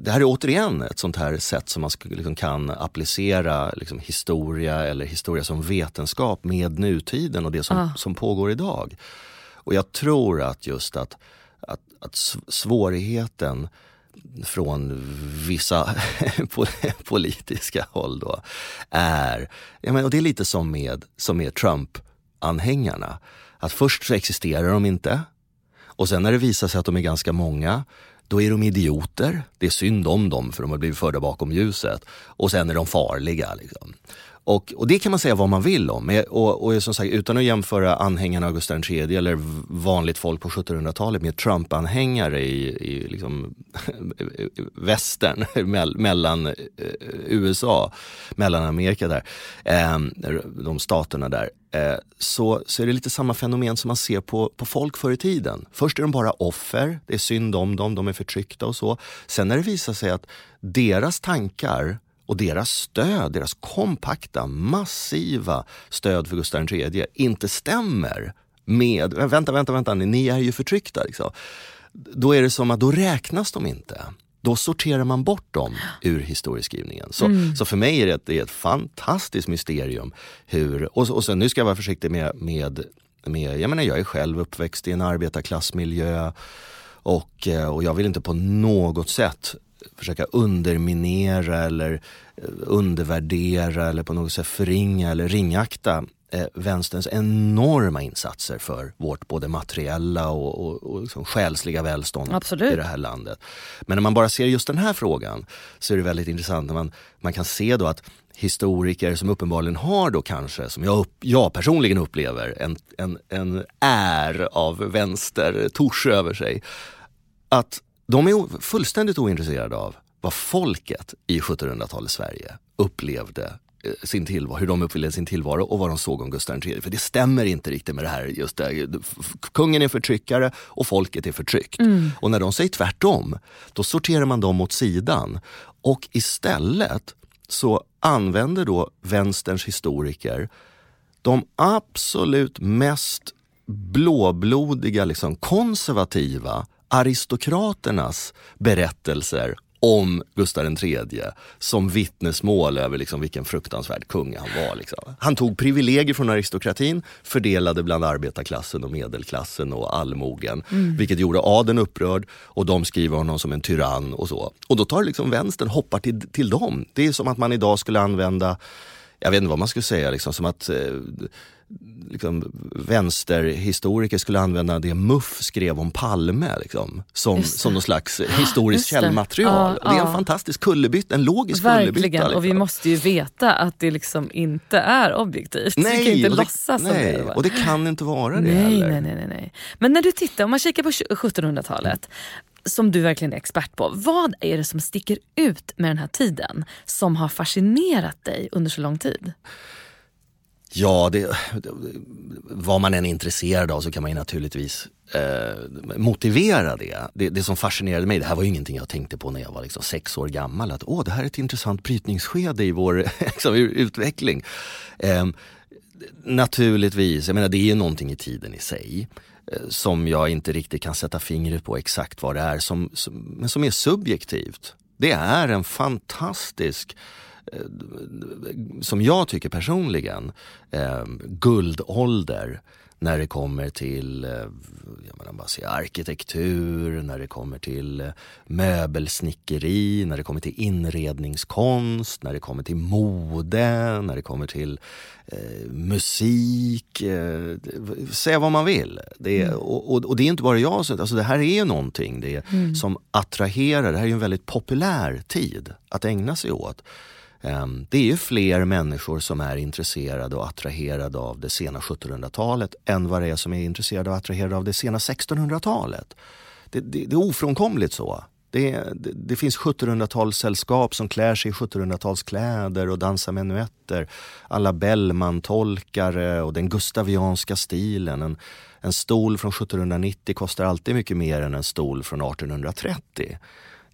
det här är återigen ett sånt här sätt som man liksom, kan applicera liksom, historia eller historia som vetenskap med nutiden och det som, Ah. som pågår idag. Och jag tror att just att, att, att svårigheten från vissa [LAUGHS] po- politiska håll då är, jag menar, och det är lite som med, som med Trump-anhängarna. Att först så existerar de inte och sen när det visar sig att de är ganska många då är de idioter. Det är synd om dem för de har blivit förda bakom ljuset. Och sen är de farliga. Liksom. Och, och det kan man säga vad man vill om. Och, och som sagt, utan att jämföra anhängarna av Gustav III eller vanligt folk på 1700-talet med Trump-anhängare i, i liksom [LAUGHS] västern, [LAUGHS] mellan eh, USA, Mellanamerika där, ehm, de staterna där. Eh, så, så är det lite samma fenomen som man ser på, på folk förr i tiden. Först är de bara offer, det är synd om dem, de är förtryckta och så. Sen när det visar sig att deras tankar och deras stöd, deras kompakta, massiva stöd för Gustav III inte stämmer med, vänta, vänta, vänta, ni är ju förtryckta. Liksom. Då är det som att då räknas de inte. Då sorterar man bort dem ur historieskrivningen. Så, så för mig är det, ett, det är ett fantastiskt mysterium. Hur, och, och sen, nu ska jag vara försiktig med, med, med jag menar jag är själv uppväxt i en arbetarklassmiljö och, eh, och jag vill inte på något sätt försöka underminera eller eh, undervärdera eller på något sätt förringa eller ringakta eh, vänsterns enorma insatser för vårt både materiella och, och, och liksom själsliga välstånd Absolut. i det här landet. Men när man bara ser just den här frågan så är det väldigt intressant när man, man kan se då att historiker som uppenbarligen har då kanske, som jag, upp, jag personligen upplever, en, en, en är av vänster tors över sig. Att de är fullständigt ointresserade av vad folket i 1700-talets Sverige upplevde eh, sin tillvaro, hur de upplevde sin tillvaro och vad de såg om Gustav III. För det stämmer inte riktigt med det här. Just det, kungen är förtryckare och folket är förtryckt. Och när de säger tvärtom, då sorterar man dem åt sidan. Och istället så använder då vänsterns historiker de absolut mest blåblodiga, liksom konservativa aristokraternas berättelser om Gustav III som vittnesmål över liksom vilken fruktansvärd kung han var. Liksom. Han tog privilegier från aristokratin, fördelade bland arbetarklassen och medelklassen och allmogen. Vilket gjorde adeln upprörd och de skriver honom som en tyrann och så. Och då tar liksom vänstern hoppar till, till dem. Det är som att man idag skulle använda jag vet inte vad man skulle säga, liksom, som att eh, liksom, vänsterhistoriker skulle använda det Muff skrev om Palme liksom, som, som någon slags historiskt källmaterial. Ja, det är en fantastisk kullerbytta, en logisk kullerbytta. Verkligen, och vi liksom. måste ju veta att det liksom inte är objektivt. vi kan inte det, låtsas som nej, det. och det kan inte vara det nej, heller. nej, nej, nej, nej. Men när du tittar, om man kikar på 1700-talet, som du verkligen är expert på. Vad är det som sticker ut med den här tiden som har fascinerat dig under så lång tid? Ja, det, vad man än är intresserad av så kan man ju naturligtvis eh, motivera det. det. Det som fascinerade mig, det här var ju ingenting jag tänkte på när jag var liksom sex år gammal. Att åh, det här är ett intressant brytningsskede i vår [LAUGHS] liksom, utveckling. Eh, Naturligtvis, jag menar det är ju någonting i tiden i sig eh, som jag inte riktigt kan sätta fingret på exakt vad det är, som, som, men som är subjektivt. Det är en fantastisk som jag tycker personligen, eh, guldålder när det kommer till eh, jag menar, bara säga, arkitektur, när det kommer till eh, möbelsnickeri, när det kommer till inredningskonst, när det kommer till mode, när det kommer till eh, musik. Eh, säga vad man vill. Det är, mm. och, och, och, det är inte bara jag, alltså det här är någonting det mm. som attraherar. Det här är ju en väldigt populär tid att ägna sig åt. Ehm, det är ju fler människor som är intresserade och attraherade av det sena 1700-talet än vad det är som är intresserade och attraherade av det sena 1600-talet. Det, det, det, är ofrånkomligt så. Det, det, det finns 1700-talssällskap som klär sig i 1700-talskläder och dansar menuetter. Alla Bellman-tolkare och den gustavianska stilen. En, en stol från 1790 kostar alltid mycket mer än en stol från 1830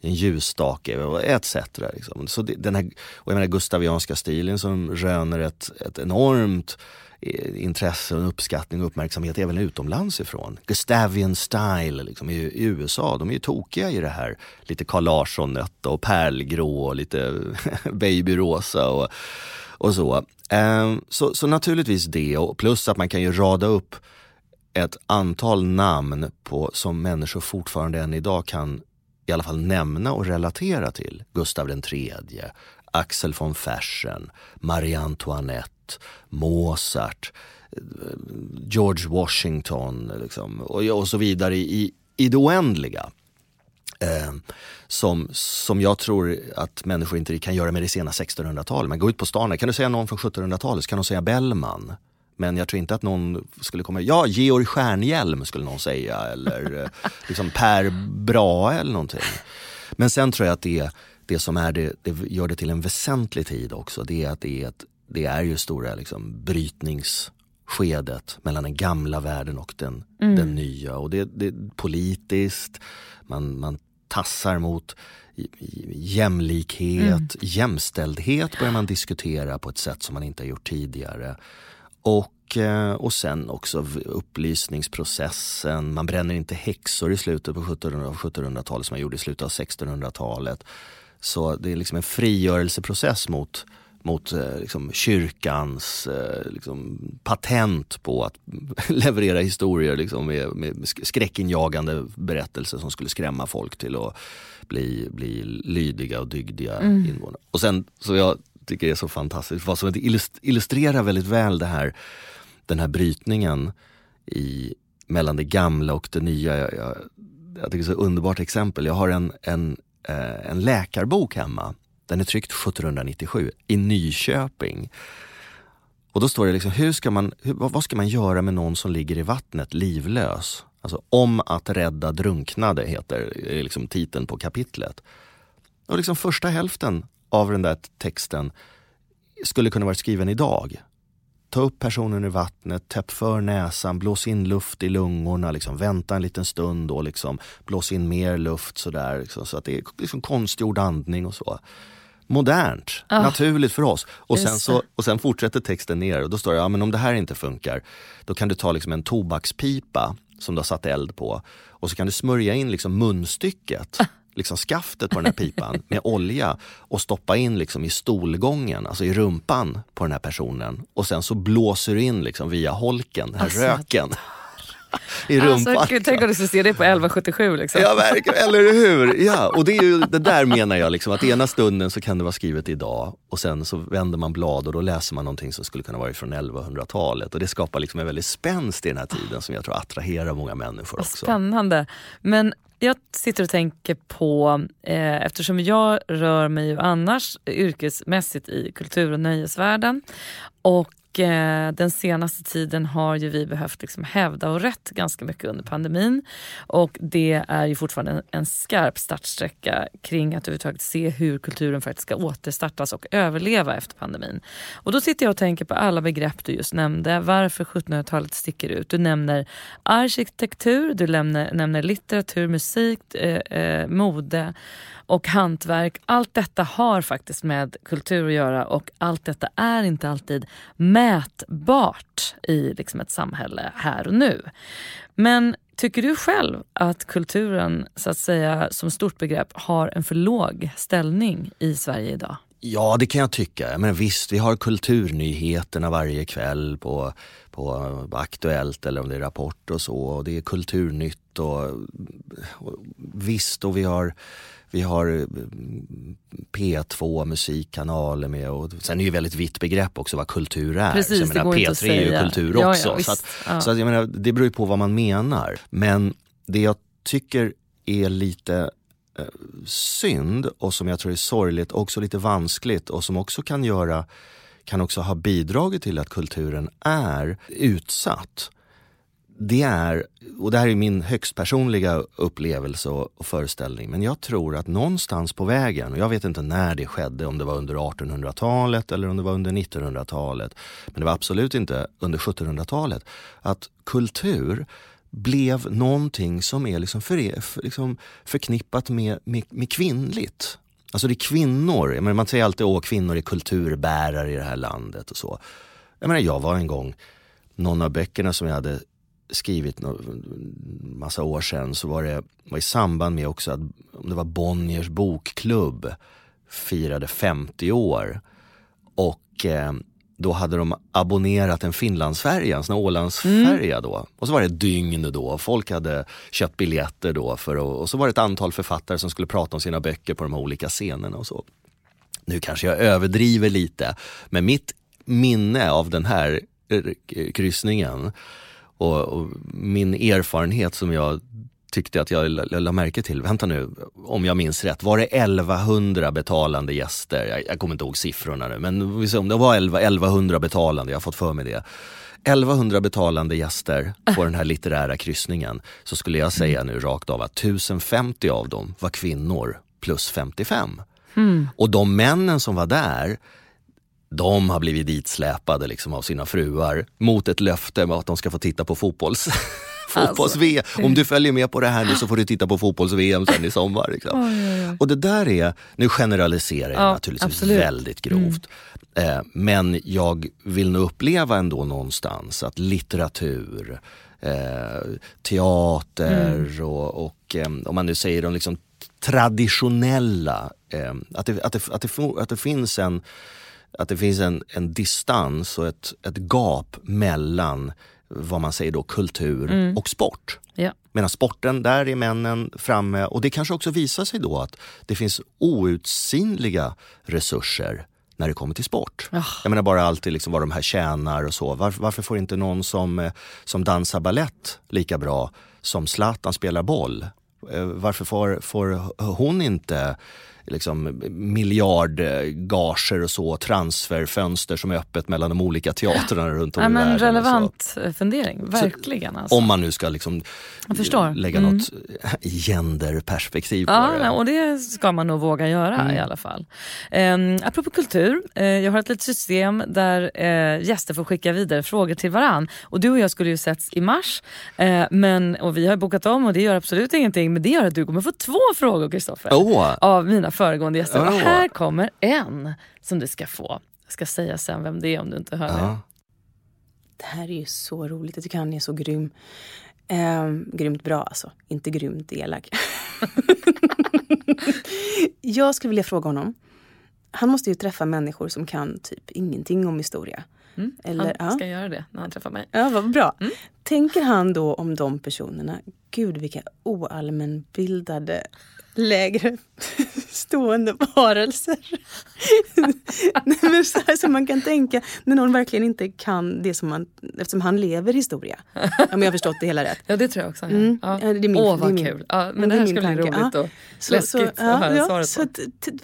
en ljusstake etc. Liksom. Så det, den här, och jag menar gustavianska stilen som röner ett, ett enormt eh, intresse, och uppskattning och uppmärksamhet även utomlands ifrån. Gustavian style liksom, i, i, USA, de är ju tokiga i det här. Lite Carl Larsson-nötta och pärlgrå och lite [LAUGHS] babyrosa och, och så. Um, så. Så naturligtvis det, och plus att man kan ju rada upp ett antal namn på, som människor fortfarande än idag kan i alla fall nämna och relatera till Gustav III, Axel von Fersen, Marie Antoinette, Mozart, eh, George Washington liksom, och, och så vidare i, i det oändliga. Eh, som, som jag tror att människor inte kan göra med det sena 1600-talet. Man går ut på stan, kan du säga någon från 1700-talet så kan de säga Bellman. Men jag tror inte att någon skulle komma, ja Georg Stjärnhjelm skulle någon säga eller eh, liksom Per Brahe eller någonting. Men sen tror jag att det, det som är det, det gör det till en väsentlig tid också, det är att det är, ett, det är ju stora liksom, brytningsskedet mellan den gamla världen och den, mm. den nya. Och det, det är politiskt, man, man tassar mot jämlikhet, mm. jämställdhet börjar man diskutera på ett sätt som man inte har gjort tidigare. Och, eh, och sen också upplysningsprocessen. Man bränner inte häxor i slutet på 1700-talet som man gjorde i slutet av 1600-talet. Så det är liksom en frigörelseprocess mot, mot eh, liksom, kyrkans eh, liksom, patent på att [LAUGHS] leverera historier liksom, med, med skräckinjagande berättelser som skulle skrämma folk till att bli, bli lydiga och dygdiga mm. invånare. Och sen, så jag tycker är så fantastiskt. Vad som illustrerar väldigt väl det här, den här brytningen i, mellan det gamla och det nya. Jag, jag, jag tycker det är ett så underbart exempel. Jag har en, en, eh, en läkarbok hemma. Den är tryckt 1797 i Nyköping. Och då står det liksom, hur ska man, hur, vad ska man göra med någon som ligger i vattnet livlös? Alltså om att rädda drunknade heter liksom titeln på kapitlet. Och liksom första hälften av den där texten skulle kunna vara skriven idag. Ta upp personen ur vattnet, täpp för näsan, blås in luft i lungorna, liksom, vänta en liten stund och liksom, blås in mer luft sådär. Liksom, så att det är liksom konstgjord andning och så. Modernt, oh, naturligt för oss. Och sen, så, och sen fortsätter texten ner och då står det, ja men om det här inte funkar, då kan du ta liksom en tobakspipa som du har satt eld på och så kan du smörja in liksom munstycket [LAUGHS] liksom skaftet på den här pipan [LAUGHS] med olja och stoppa in liksom i stolgången, alltså i rumpan på den här personen. Och sen så blåser du in liksom via holken, den här alltså, röken. I rumpan. Alltså, gud, tänk om du skulle se det på 1177. Liksom. Ja, verkligen. Eller hur? Ja, och det, är ju, det där menar jag, liksom, att ena stunden så kan det vara skrivet idag och sen så vänder man blad och då läser man någonting som skulle kunna vara från 1100-talet. Och det skapar liksom en väldigt spänst i den här tiden som jag tror attraherar många människor också. Spännande. Men jag sitter och tänker på, eh, eftersom jag rör mig ju annars yrkesmässigt i kultur och nöjesvärlden. Och eh, den senaste tiden har ju vi behövt liksom hävda och rätt ganska mycket under pandemin. Och det är ju fortfarande en, en skarp startsträcka kring att överhuvudtaget se hur kulturen faktiskt ska återstartas och överleva efter pandemin. Och då sitter jag och tänker på alla begrepp du just nämnde. Varför 1700-talet sticker ut. Du nämner arkitektur, du nämner, nämner litteratur, musik, eh, eh, mode och hantverk. Allt detta har faktiskt med kultur att göra och allt detta är inte alltid mätbart i liksom ett samhälle här och nu. Men tycker du själv att kulturen så att säga som stort begrepp har en för låg ställning i Sverige idag? Ja, det kan jag tycka. Men visst, vi har kulturnyheterna varje kväll på, på Aktuellt eller om det är Rapport och så. Och det är Kulturnytt och, och visst, och vi har vi har eh, P2 musikkanaler med och sen är det ju väldigt vitt begrepp också vad kultur är. Precis, så jag menar, P3 är ju kultur ja, också. Ja, så, att, ja. så att jag menar, det beror ju på vad man menar. Men det jag tycker är lite eh, synd och som jag tror är sorgligt och också lite vanskligt och som också kan göra kan också ha bidragit till att kulturen är utsatt det är, och det här är min högst personliga upplevelse och, föreställning, men jag tror att någonstans på vägen, och jag vet inte när det skedde, om det var under 1800-talet eller om det var under 1900-talet, men det var absolut inte under 1700-talet, att kultur blev någonting som är liksom för, för, liksom förknippat med, med, med kvinnligt. Alltså det är kvinnor, man säger alltid att kvinnor är kulturbärare i det här landet och så. Jag menar, jag var en gång, någon av böckerna som jag hade skrivit en massa år sedan så var det var i samband med också att om det var Bonniers bokklubb firade 50 år. Och eh, då hade de abonnerat en Finlandsfärja, en sån här Ålandsfärja mm. då. Och så var det ett dygn då, folk hade köpt biljetter då för att, och så var det ett antal författare som skulle prata om sina böcker på de här olika scenerna och så. Nu kanske jag överdriver lite, men mitt minne av den här kryssningen och, och, min erfarenhet som jag tyckte att jag lade märke till, vänta nu, om jag minns rätt, var det 1100 betalande gäster? Jag, jag kommer inte ihåg siffrorna nu, men om det var 11, 1100 betalande, jag har fått för mig det. 1100 betalande gäster på den här litterära kryssningen så skulle jag säga nu rakt av att 1050 av dem var kvinnor plus 55. Mm. Och de männen som var där, de har blivit ditsläpade liksom av sina fruar mot ett löfte om att de ska få titta på fotbolls fotbolls-VM. [LAUGHS] Alltså. Om du följer med på det här nu så får du titta på fotbolls-VM sen i sommar. Liksom. Oj, oj, oj. Och det där är, nu generaliserar jag ja, naturligtvis absolut. väldigt grovt. Mm. Eh, men jag vill nog uppleva ändå någonstans att litteratur, eh, teater mm. och, och eh, om man nu säger de liksom traditionella, eh, att, det, att, det, att, det, att det finns en att det finns en, en distans och ett, ett gap mellan vad man säger då kultur mm. och sport. Ja. Medan sporten, där är männen framme och det kanske också visar sig då att det finns outsinliga resurser när det kommer till sport. Oh. Jag menar bara alltid liksom vad de här tjänar och så. Varför, varför får inte någon som, eh, som dansar ballett lika bra som Zlatan spelar boll? Eh, varför får, får hon inte liksom, miljardgager och så, transferfönster som är öppet mellan de olika teatrarna runt om ja, i men världen. Relevant fundering, verkligen. Så, alltså. Om man nu ska liksom lägga mm. något genderperspektiv på ja, det. Nej, och det ska man nog våga göra mm. i alla fall. Um, apropå kultur, uh, jag har ett litet system där uh, gäster får skicka vidare frågor till varann. Och du och jag skulle ju setts i mars, uh, men, och vi har bokat om och det gör absolut ingenting. Men det gör att du kommer få två frågor Kristoffer. Oh. Av mina föregående gäster. Oh. Och här kommer en som du ska få. Jag ska säga sen vem det är om du inte hör det. Det här är ju så roligt. Jag tycker han är så grym. Ehm, grymt bra alltså, inte grymt elak. [LAUGHS] jag skulle vilja fråga honom. Han måste ju träffa människor som kan typ ingenting om historia. Mm, Eller, han ska ja. göra det när han träffar mig. Ja, vad bra. Mm. Tänker han då om de personerna, gud vilka oallmänbildade lägre stående varelser. [LAUGHS] Men så här som man kan tänka när någon verkligen inte kan det som man, eftersom han lever historia. Om jag har förstått det hela rätt. Ja det tror jag också. Ja. Mm. Ja. Ja, det är min, Åh vad kul. Ja, men det, det här skulle bli roligt och så, läskigt så, att höra ja, svaret så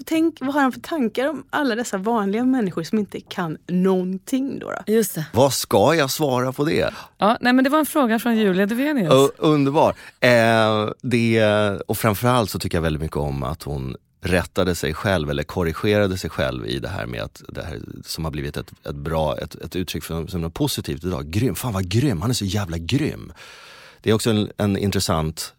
Tänk, vad har han för tankar om alla dessa vanliga människor som inte kan någonting då? då? Just det. Vad ska jag svara på det? Ja, nej, men det var en fråga från Julia Duvenius. underbar. Eh, det, och framförallt så tycker jag väldigt mycket om att hon rättade sig själv eller korrigerade sig själv i det här med att det här som har blivit ett, ett bra, ett, ett uttryck för, som något positivt idag. Grym, fan vad grym, han är så jävla grym. Det är också en, en intressant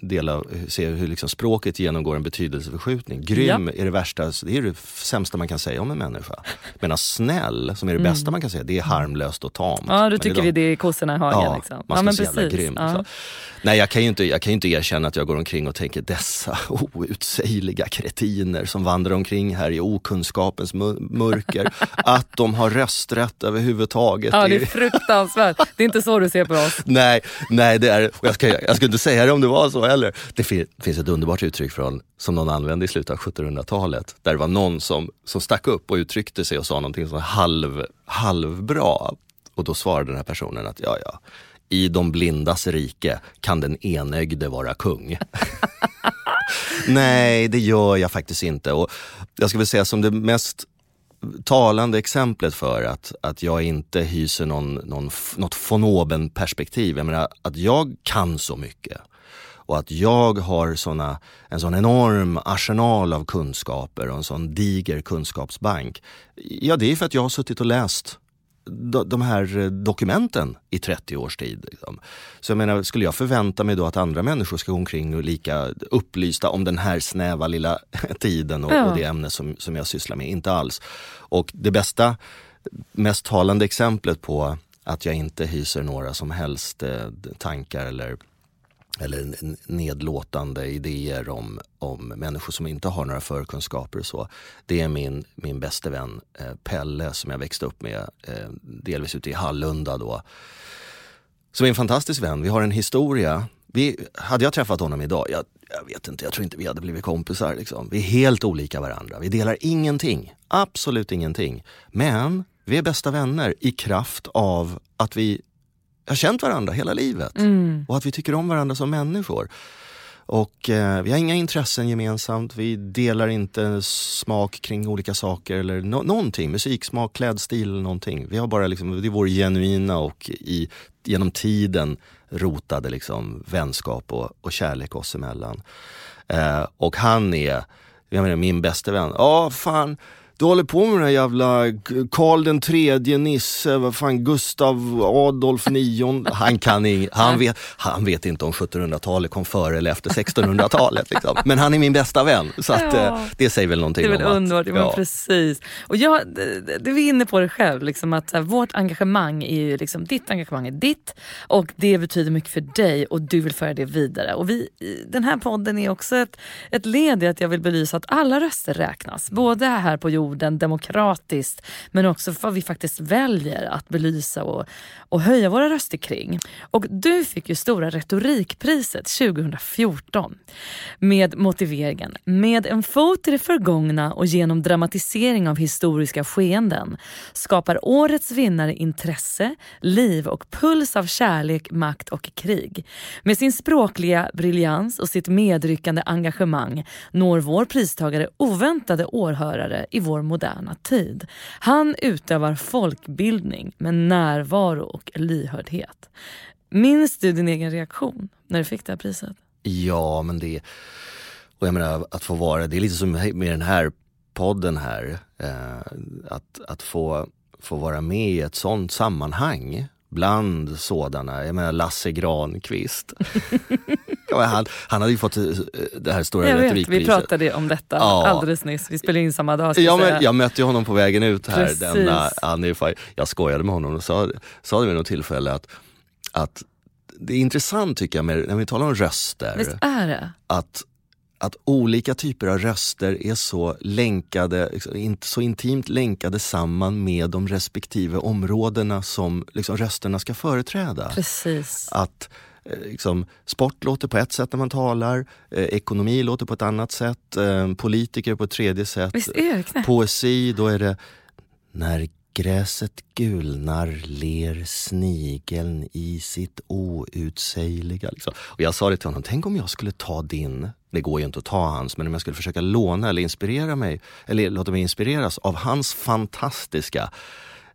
del av, se hur liksom språket genomgår en betydelseförskjutning. Grym är det värsta, det är det sämsta man kan säga om en människa. Medan snäll, som är det mm. bästa man kan säga, det är harmlöst och tamt. Ja, du tycker det är kossorna i hagen. Ja, liksom. man ska ja, så jävla grym. Ja. Nej, jag kan, ju inte, jag kan ju inte erkänna att jag går omkring och tänker dessa [LAUGHS] outsägliga kretiner som vandrar omkring här i okunskapens mörker, [LAUGHS] att de har rösträtt överhuvudtaget. Ja, det är fruktansvärt. Det är inte så du ser på oss. [LAUGHS] Nej, nej det är, jag, ska, jag ska inte säga det om det var så heller. Det finns ett underbart uttryck från, som någon använde i slutet av 1700-talet. Där det var någon som, som stack upp och uttryckte sig och sa någonting som halv, halvbra. Och då svarade den här personen att ja, ja, i de blindas rike kan den enögde vara kung. [LAUGHS] Nej, det gör jag faktiskt inte. Och jag skulle säga som det mest talande exemplet för att, att jag inte hyser någon, någon, något von oben-perspektiv. Jag menar att jag kan så mycket och att jag har såna, en sån enorm arsenal av kunskaper och en sån diger kunskapsbank. Ja, det är för att jag har suttit och läst de här dokumenten i 30 års tid. Liksom. Så jag menar, skulle jag förvänta mig då att andra människor ska gå omkring och lika upplysta om den här snäva lilla [LAUGHS] tiden och, ja. och det ämne som, som jag sysslar med? Inte alls. Och det bästa, mest talande exemplet på att jag inte hyser några som helst eh, tankar eller eller nedlåtande idéer om, om människor som inte har några förkunskaper och så. Det är min, min bäste vän eh, Pelle som jag växte upp med, eh, delvis ute i Hallunda då. Som är en fantastisk vän. Vi har en historia. Vi, hade jag träffat honom idag, jag, jag vet inte, jag tror inte vi hade blivit kompisar. Liksom. Vi är helt olika varandra. Vi delar ingenting, absolut ingenting. Men vi är bästa vänner i kraft av att vi har känt varandra hela livet mm. och att vi tycker om varandra som människor. Och eh, vi har inga intressen gemensamt, vi delar inte smak kring olika saker eller no någonting, musiksmak, klädstil eller någonting. Vi har bara liksom, det är vår genuina och i, genom tiden rotade liksom vänskap och, och kärlek oss emellan. Eh, och han är, jag menar min bästa vän, ja fan du håller på med den här jävla Karl den tredje, Nisse, vad fan, Gustav Adolf nionde. Han kan ing, han, vet, han vet inte om 1700-talet kom före eller efter 1600-talet. Liksom. Men han är min bästa vän, så att, ja. Eh, det säger väl någonting om Det är väl underbart, ja. precis. Och jag, du är inne på det själv, liksom att här, vårt engagemang är ju liksom, ditt engagemang är ditt och det betyder mycket för dig och du vill föra det vidare. Och vi, den här podden är också ett, ett led i att jag vill belysa att alla röster räknas, både här på jorden jorden demokratiskt men också vad vi faktiskt väljer att belysa och, och höja våra röster kring. Och du fick ju Stora retorikpriset 2014 med motiveringen “Med en fot i det förgångna och genom dramatisering av historiska skeenden skapar årets vinnare intresse, liv och puls av kärlek, makt och krig. Med sin språkliga briljans och sitt medryckande engagemang når vår pristagare oväntade åhörare i vår moderna tid. Han utövar folkbildning med närvaro och lyhördhet. Minns du din egen reaktion när du fick det här priset? Ja, men det... Och jag menar, att få vara... Det är lite som med den här podden här. Eh, att, att få, få vara med i ett sånt sammanhang bland sådana. Jag menar Lasse Granqvist. [LAUGHS] han, han hade ju fått eh, det här stora jag retorikpriset. Vet, vi pratade om detta ja. alldeles nyss. Vi spelade in samma dag. Ja, men jag mötte honom på vägen ut här. Denna, är, jag skojade med honom och sa, sa det vid något tillfälle att, att det är intressant tycker jag med, när vi talar om röster. Visst är det? Att att olika typer av röster är så länkade, liksom, så intimt länkade samman med de respektive områdena som liksom, rösterna ska företräda. Precis. Att eh, liksom, sport låter på ett sätt när man talar, eh, ekonomi låter på ett annat sätt, eh, politiker på ett tredje sätt. Poesi, då är det när Gräset gulnar, ler snigeln i sitt outsägliga. Liksom. Och jag sa det till honom, tänk om jag skulle ta din, det går ju inte att ta hans, men om jag skulle försöka låna eller inspirera mig, eller låta mig inspireras av hans fantastiska,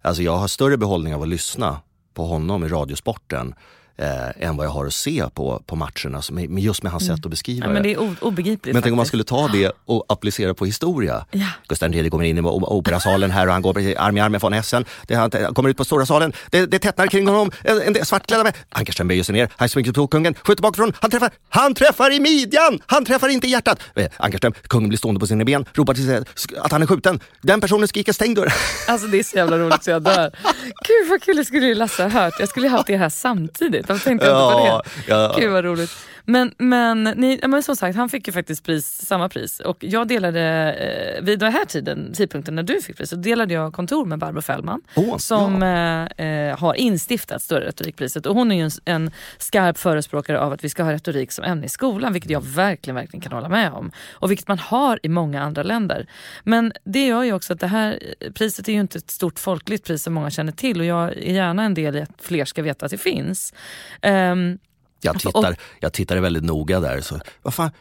alltså jag har större behållning av att lyssna på honom i Radiosporten eh, än vad jag har att se på, på matcherna, som, med, just med hans sätt att beskriva Mm. Ja, men det är obegripligt. Men tänk om man skulle ta det och applicera på historia. Ja. Gustav III kommer in i operasalen här och han går arm i arm med von Essen. Det, han kommer ut på stora salen, det, det tätnar kring honom, en, en svartklädda män. Ankarström böjer sig ner, han springer på kungen, skjuter bakifrån, han träffar, han träffar i midjan! Han träffar inte i hjärtat! Eh, Ankarström, kungen blir stående på sina ben, ropar till sig att han är skjuten. Den personen skriker stäng dörren. Alltså det är så jävla roligt så jag dör. [LAUGHS] Gud vad kul, det skulle Lasse ha hört. Jag skulle ju haft det här samtidigt. Varför tänkte inte på det? ja. Gud vad roligt. Men, men, ni, ja, men som sagt, han fick ju faktiskt pris, samma pris. Och jag delade, eh, vid den här tiden, tidpunkten när du fick pris, så delade jag kontor med Barbro Fällman. Åh, som eh, eh, har instiftat Stora retorikpriset. Och hon är ju en, en skarp förespråkare av att vi ska ha retorik som ämne i skolan, vilket jag verkligen, verkligen kan hålla med om. Och vilket man har i många andra länder. Men det gör ju också att det här eh, priset är ju inte ett stort folkligt pris som många känner till och jag är gärna en del i att fler ska veta att det finns. Ehm, Jag tittar, jag tittade väldigt noga där. Så, vad fan?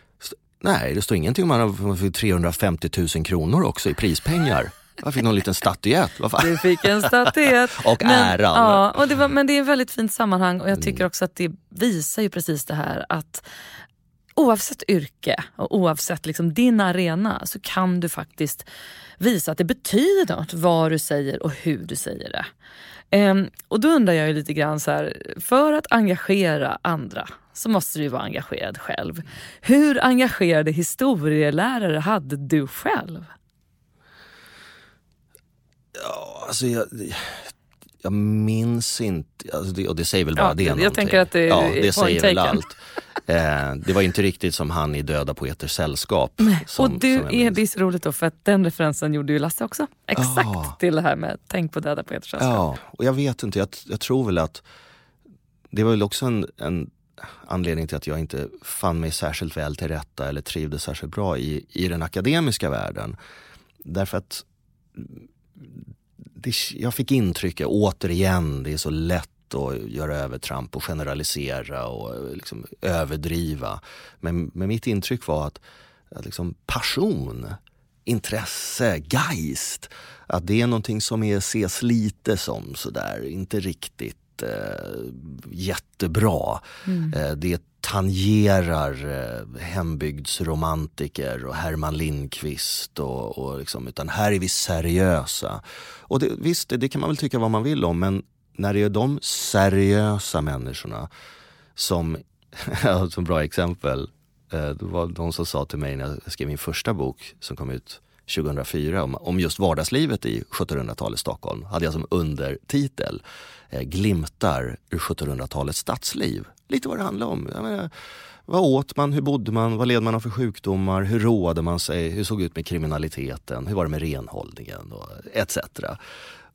Nej, det står ingenting om han har fått 350 000 kronor också i prispengar. Jag fick någon liten statyett. Du fick en statyett. [LAUGHS] Och men, äran. Ja, och det var, men det är ett väldigt fint sammanhang och jag tycker Mm. också att det visar ju precis det här att oavsett yrke och oavsett liksom din arena så kan du faktiskt visa att det betyder något vad du säger och hur du säger det. Um, och då undrar jag ju lite grann så här, för att engagera andra så måste du ju vara engagerad själv. Hur engagerade historielärare hade du själv? Ja, Alltså jag, jag minns inte, alltså det, och det säger väl bara Ja, det jag någonting. tänker att det ja, det säger väl allt. Eh, det var inte riktigt som han i Döda poeters sällskap. Som, och du, är, det är så roligt då för att den referensen gjorde ju Lasse också. Exakt Ah. till det här med tänk på döda poeters sällskap. Ja, och jag vet inte, jag, jag tror väl att det var väl också en, en anledning till att jag inte fann mig särskilt väl till rätta eller trivdes särskilt bra i, i den akademiska världen. Därför att det, jag fick intrycket, återigen, det är så lätt att göra övertramp och generalisera och eh, liksom överdriva. Men, men mitt intryck var att, att liksom passion, intresse, geist, att det är någonting som är, ses lite som sådär, inte riktigt eh, jättebra. Eh, det tangerar eh, hembygdsromantiker och Herman Lindqvist. Och, och liksom, utan här är vi seriösa. Och det, visst, det, kan man väl tycka vad man vill om men när det är de seriösa människorna som, [LAUGHS] som bra exempel, det var de som sa till mig när jag skrev min första bok som kom ut 2004 om, om just vardagslivet i 1700-talets Stockholm. Hade jag som undertitel eh, Glimtar ur 1700-talets stadsliv. Lite vad det handlar om. Jag menar, vad åt man? Hur bodde man? Vad led man av för sjukdomar? Hur roade man sig? Hur såg det ut med kriminaliteten? Hur var det med renhållningen? Och etc.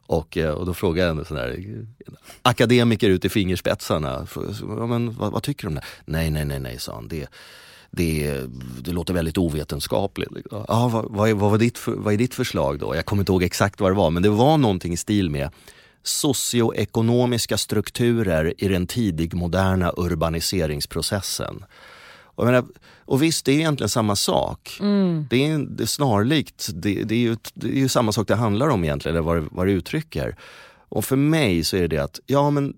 Och, eh, och då frågade jag en sån där eh, akademiker ut i fingerspetsarna. Ja, men, vad, vad tycker du om det? Nej, nej, nej, nej, sa han. Det, det, det låter väldigt ovetenskapligt. Ja, vad, vad, är, vad, var ditt, vad är ditt förslag då? Jag kommer inte ihåg exakt vad det var, men det var någonting i stil med socioekonomiska strukturer i den tidigmoderna urbaniseringsprocessen. Och, menar, och visst, det är egentligen samma sak. Det, är, det är snarlikt. Det, det, är ju, det är ju samma sak det handlar om egentligen, eller vad, det- vad det uttrycker. Och för mig så är det att, ja men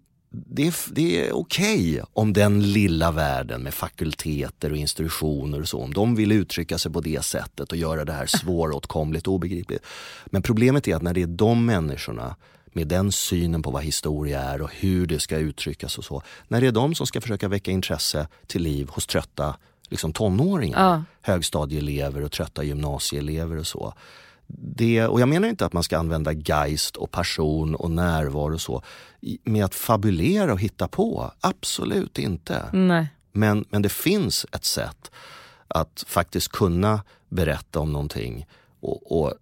det är, det är okej om den lilla världen med fakulteter och institutioner och så, om de vill uttrycka sig på det sättet och göra det här [LAUGHS] svåråtkomligt och obegripligt. Men problemet är att när det är de människorna med den synen på vad historia är och hur det ska uttryckas och så. När det är de som ska försöka väcka intresse till liv hos trötta liksom tonåringar, Ja. högstadieelever och trötta gymnasieelever och så. Det, och jag menar inte att man ska använda geist och passion och närvaro och så med att fabulera och hitta på. Absolut inte. Nej. Men, men det finns ett sätt att faktiskt kunna berätta om någonting och, och,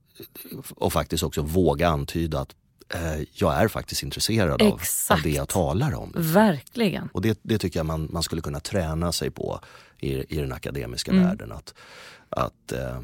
och faktiskt också våga antyda att eh, jag är faktiskt intresserad av, av det jag talar om. Verkligen. Och det, det tycker jag man, man skulle kunna träna sig på i, i den akademiska Mm. världen. Att, att eh,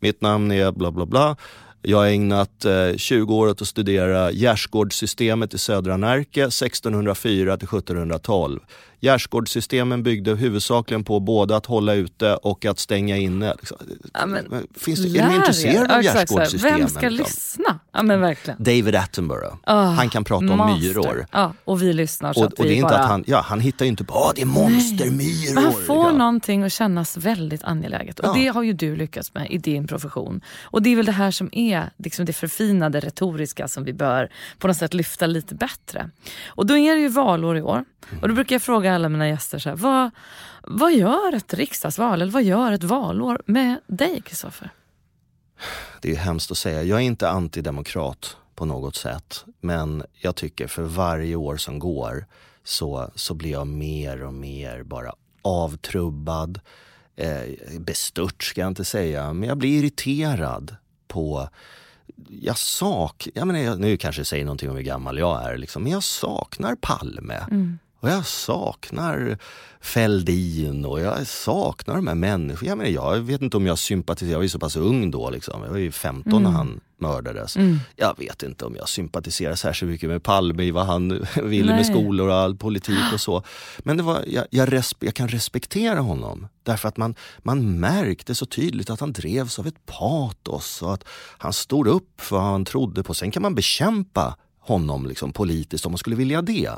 mitt namn är bla bla bla. Jag har ägnat eh, 20 år åt att studera gärdsgårdssystemet i södra Närke 1604 till 1712. Gärdsgårdssystemen byggde huvudsakligen på både att hålla ute och att stänga inne. Liksom. Ja, men, Finns det, är ni intresserade av gärdsgårdssystemen? Vem ska lyssna? Ja men verkligen. David Attenborough. Ah, han kan prata om Monster. myror. Ja, och vi lyssnar så Och, att och vi det är inte bara... att han, ja, han hittar ju inte på, åh det är monstermyror. Men han får ja. någonting att kännas väldigt angeläget. Och Ja. det har ju du lyckats med i din profession. Och det är väl det här som är liksom det förfinade retoriska som vi bör på något sätt lyfta lite bättre. Och då är det ju valår i år. Och då brukar jag fråga alla mina gäster så här, vad, vad gör ett riksdagsval eller vad gör ett valår med dig Kristoffer? Det är hemskt att säga. Jag är inte antidemokrat på något sätt. Men jag tycker för varje år som går så, så blir jag mer och mer bara avtrubbad. Eh, bestört ska jag inte säga, men jag blir irriterad på jag sak, jag menar, nu kanske jag säger någonting om hur gammal jag är, liksom, men jag saknar Palme. Och jag saknar Fälldin och jag saknar de här människorna. Jag, menar, jag vet inte om jag sympatiserar, jag var ju så pass ung då, liksom. jag var ju 15 när han mördades. Jag vet inte om jag sympatiserar särskilt mycket med Palme i vad han [LAUGHS] ville med Nej. skolor och all politik och så. Men det var, jag, jag, resp- jag kan respektera honom därför att man, man märkte så tydligt att han drevs av ett patos och att han stod upp för vad han trodde på. Sen kan man bekämpa honom liksom politiskt om man skulle vilja det.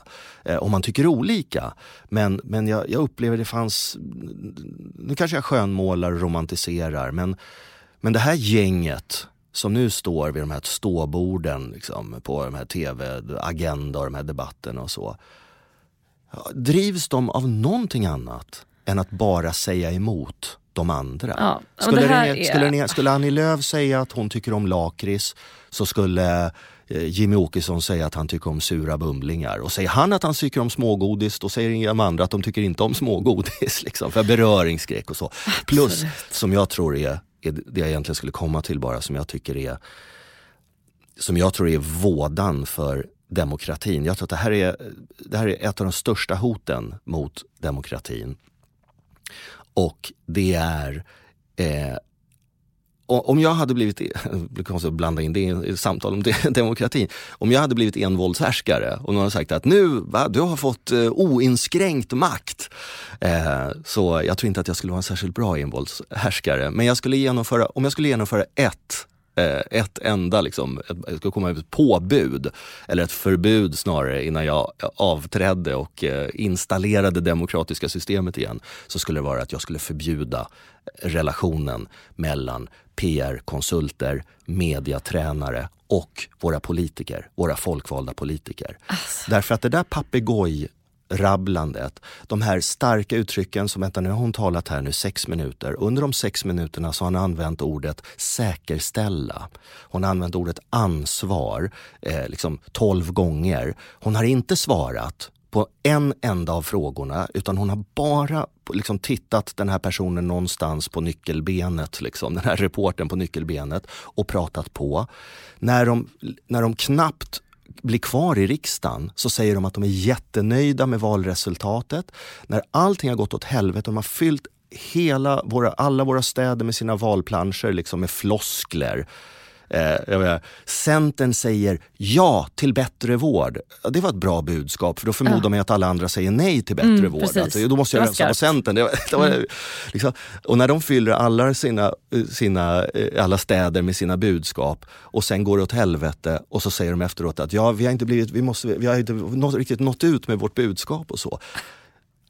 Eh, om man tycker olika. Men, men jag, jag upplever det fanns, nu kanske jag skönmålar och romantiserar men, men det här gänget som nu står vid de här ståborden liksom, på de här tv, Agenda och de här debatterna och så. Drivs de av någonting annat än att bara säga emot de andra? Ja, skulle, det är- skulle, skulle Annie Lööf säga att hon tycker om lakrits så skulle Jimmy Åkesson säga att han tycker om sura bumlingar. Och säger han att han tycker om smågodis, då säger de andra att de tycker inte om smågodis. [LAUGHS] Liksom, för beröringsskräck och så. Plus, som jag tror är, är det jag egentligen skulle komma till bara, som jag tycker är som jag tror är vådan för demokratin. Jag tror att det här är, det här är ett av de största hoten mot demokratin. Och det är eh, om jag hade blivit, [LAUGHS] det blir konstigt att blanda in det i ett samtal om [LAUGHS] demokratin. Om jag hade blivit envåldshärskare och någon hade sagt att nu, va, du har fått eh, oinskränkt makt. Eh, så jag tror inte att jag skulle vara en särskilt bra envåldshärskare. Men jag skulle genomföra, om jag skulle genomföra ett ett enda, liksom, ett, skulle komma ett påbud, eller ett förbud snarare, innan jag avträdde och eh, installerade det demokratiska systemet igen, så skulle det vara att jag skulle förbjuda relationen mellan PR-konsulter, mediatränare och våra politiker, våra folkvalda politiker. Därför att det där papegoj rabblandet, de här starka uttrycken som, vänta nu har hon talat här nu sex minuter. Under de sex minuterna så har hon använt ordet säkerställa. Hon har använt ordet ansvar eh, liksom tolv gånger. Hon har inte svarat på en enda av frågorna utan hon har bara liksom tittat den här personen någonstans på nyckelbenet, liksom, den här reporten på nyckelbenet och pratat på. När de, när de knappt blir kvar i riksdagen så säger de att de är jättenöjda med valresultatet. När allting har gått åt helvete, de har fyllt hela våra, alla våra städer med sina valplanscher liksom med floskler. Eh, menar, Centern säger ja till bättre vård. Ja, det var ett bra budskap för då förmodar man ju att alla andra säger nej till bättre Mm, vård. Alltså, då måste jag rösta på. Mm. Centern. Det var, det var, liksom, och när de fyller alla sina, sina, eh, alla städer med sina budskap och sen går det åt helvete och så säger de efteråt att ja, vi har inte, blivit, vi måste, vi har inte nått, riktigt nått ut med vårt budskap och så.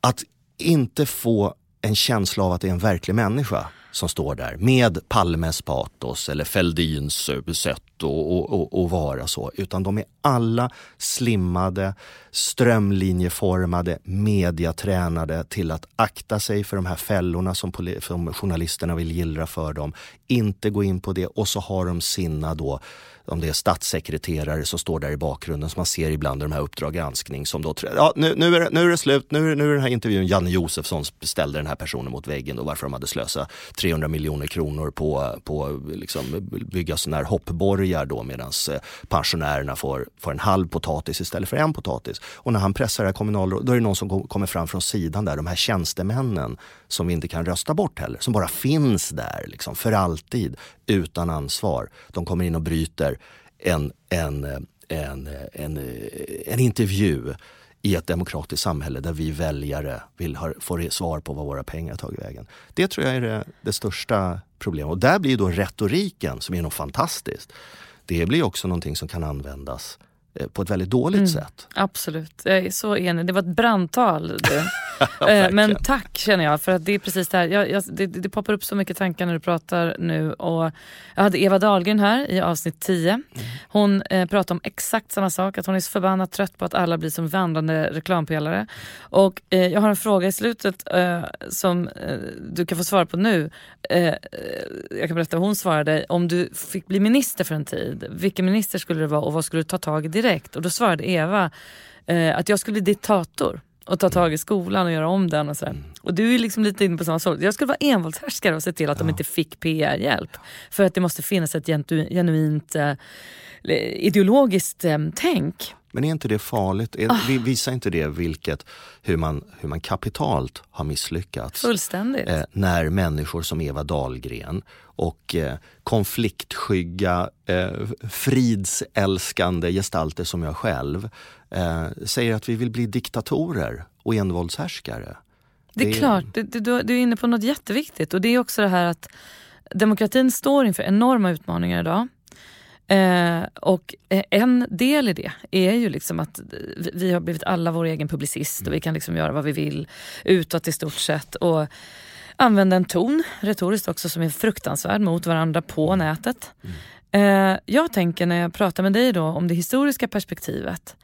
Att inte få en känsla av att det är en verklig människa som står där med Palmes patos eller Fälldins sätt att och, och, och vara så. Utan de är alla slimmade, strömlinjeformade, mediatränade till att akta sig för de här fällorna som, som journalisterna vill gillra för dem. Inte gå in på det och så har de sina då om det är statssekreterare som står där i bakgrunden som man ser ibland i de här Uppdrag granskning som då, ja, nu, nu, är det, nu är det slut, nu, är- nu är den här intervjun, Janne Josefsson ställde den här personen mot väggen och varför de hade slösat 300 miljoner kronor på, på liksom bygga sådana här hoppborgar då medan eh, pensionärerna får, får en halv potatis istället för en potatis. Och när han pressar det här kommunalrådet, då är det någon som kommer fram från sidan där, de här tjänstemännen som vi inte kan rösta bort heller, som bara finns där liksom, för alltid utan ansvar. De kommer in och bryter en, en, en, en, en intervju i ett demokratiskt samhälle där vi väljare vill ha, få svar på vad våra pengar tagit vägen. Det tror jag är det, det största problemet. Och där blir då retoriken, som är något fantastiskt, det blir också någonting som kan användas på ett väldigt dåligt mm, sätt. Absolut, jag är så enig. Det var ett brandtal. [LAUGHS] Eh, men tack känner jag för att det är precis det här. Jag, jag, det, det poppar upp så mycket tankar när du pratar nu. Och jag hade Eva Dahlgren här i avsnitt 10. Mm. Hon eh, pratade om exakt samma sak, att hon är så förbannat trött på att alla blir som vandrande reklampelare. Och eh, jag har en fråga i slutet eh, som eh, du kan få svara på nu. Eh, jag kan berätta vad hon svarade. Om du fick bli minister för en tid, vilken minister skulle du vara och vad skulle du ta tag i direkt? Och då svarade Eva att jag skulle bli diktator och ta tag i skolan och göra om den. Och, så mm. och du är liksom lite inne på samma sak. Jag skulle vara envåldshärskare och se till att ja. de inte fick PR-hjälp. För att det måste finnas ett genuint eh, ideologiskt eh, tänk. Men är inte det farligt? Är, oh. Visar inte det vilket, hur, man, hur man kapitalt har misslyckats? Fullständigt. Eh, när människor som Eva Dahlgren och eh, konfliktskygga, eh, fridsälskande gestalter som jag själv eh, säger att vi vill bli diktatorer och envåldshärskare. Det är det... klart, du, du, du är inne på något jätteviktigt och det är också det här att demokratin står inför enorma utmaningar idag. Eh, och en del i det är ju liksom att vi har blivit alla vår egen publicist och vi kan liksom göra vad vi vill utåt i stort sett. Och använda en ton, retoriskt också, som är fruktansvärd mot varandra på mm. nätet. Mm. Eh, jag tänker när jag pratar med dig då om det historiska perspektivet.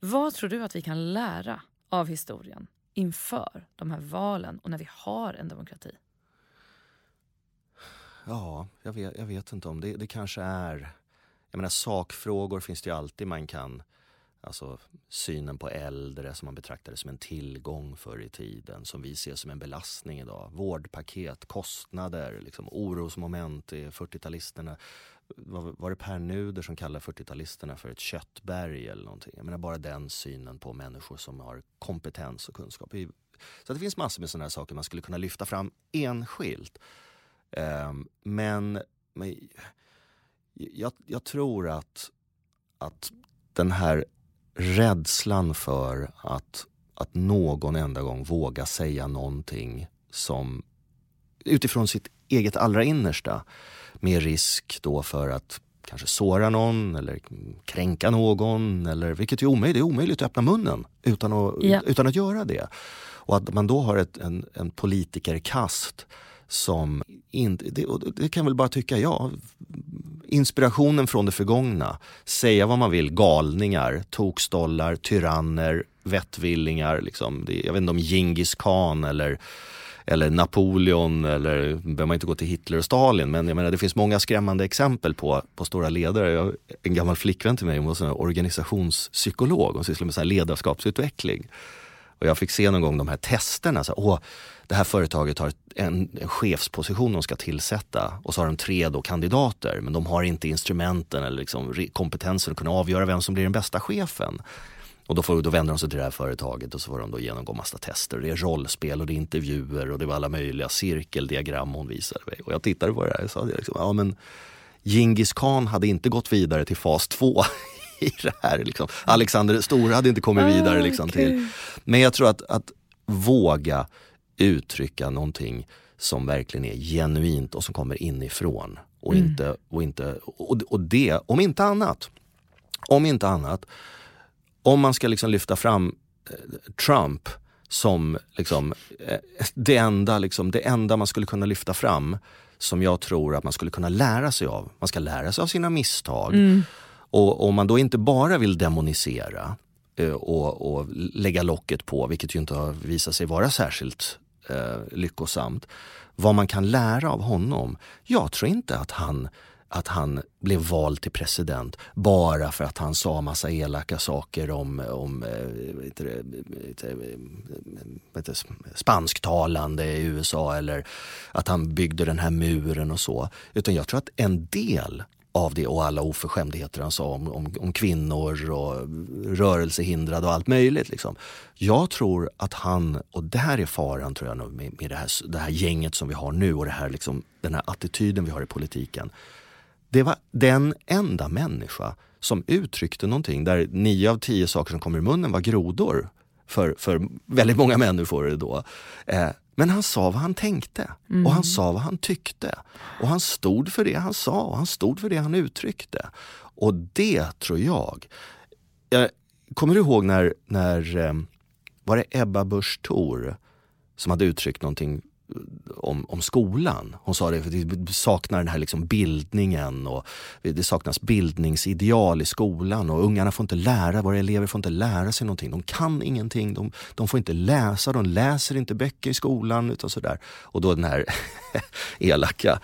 Vad tror du att vi kan lära av historien inför de här valen och när vi har en demokrati? Ja, jag vet, jag vet inte om det, det kanske är... Jag menar sakfrågor finns det ju alltid man kan Alltså synen på äldre som man betraktade som en tillgång förr i tiden som vi ser som en belastning idag. Vårdpaket, kostnader, liksom, orosmoment i 40-talisterna. Var, var det Per Nuder som kallade 40-talisterna för ett köttberg eller någonting? Jag menar bara den synen på människor som har kompetens och kunskap. Så det finns massor med sådana här saker man skulle kunna lyfta fram enskilt. Um, men, men jag, jag tror att, att den här rädslan för att, att någon enda gång våga säga någonting som utifrån sitt eget allra innersta med risk då för att kanske såra någon eller kränka någon. Eller, vilket är omöjligt, det är omöjligt att öppna munnen utan att, ja. utan att göra det. Och att man då har ett, en, en politikerkast som inte, det, det kan väl bara tycka, ja, inspirationen från det förgångna. Säga vad man vill, galningar, tokstollar, tyranner, vettvillingar. Liksom. Jag vet inte om Genghis khan eller, eller Napoleon eller behöver man inte gå till Hitler och Stalin. Men jag menar, det finns många skrämmande exempel på, på stora ledare. Jag, en gammal flickvän till mig, hon var organisationspsykolog. Hon sysslade med så ledarskapsutveckling. Och jag fick se någon gång de här testerna. Så, åh, det här företaget har en, en chefsposition de ska tillsätta och så har de tre då kandidater men de har inte instrumenten eller liksom kompetensen att kunna avgöra vem som blir den bästa chefen. Och då, får, då vänder de sig till det här företaget och så får de då genomgå massa tester. Det är rollspel och det är intervjuer och det var alla möjliga cirkeldiagram hon visade mig. Och jag tittade på det här och sa liksom, ja men Genghis khan hade inte gått vidare till fas två [LAUGHS] i det här. Liksom. Alexander Stora hade inte kommit vidare. Liksom, till. Men jag tror att, att våga uttrycka någonting som verkligen är genuint och som kommer inifrån. Och, mm. inte, och, inte, och, och det, om inte annat, om inte annat, om man ska liksom lyfta fram eh, Trump som liksom, eh, det, enda, liksom, det enda man skulle kunna lyfta fram som jag tror att man skulle kunna lära sig av. Man ska lära sig av sina misstag. Mm. Och om man då inte bara vill demonisera eh, och, och lägga locket på, vilket ju inte har visat sig vara särskilt eh, lyckosamt. Vad man kan lära av honom? Jag tror inte att han att han blev vald till president bara för att han sa massa elaka saker om, om äh, spansktalande i USA eller att han byggde den här muren och så. Utan jag tror att en del av det och alla oförskämdheter han sa om, om, om, kvinnor och rörelsehindrade och allt möjligt. Liksom. Jag tror att han, och det här är faran tror jag med, med det, här, det här gänget som vi har nu och det här, liksom, den här attityden vi har i politiken. det var den enda människa som uttryckte någonting där nio av tio saker som kommer i munnen var grodor för, för väldigt många människor då. Eh, men han sa vad han tänkte mm. och han sa vad han tyckte. Och han stod för det han sa och han stod för det han uttryckte. Och det tror jag... jag kommer du ihåg när, när eh, var det Ebba Busch Thor som hade uttryckt någonting om, om skolan. Hon sa det, för det saknar den här liksom bildningen och det saknas bildningsideal i skolan och ungarna får inte lära, våra elever får inte lära sig någonting. De kan ingenting, de, de får inte läsa, de läser inte böcker i skolan utan sådär. Och då den här [LAUGHS] elaka,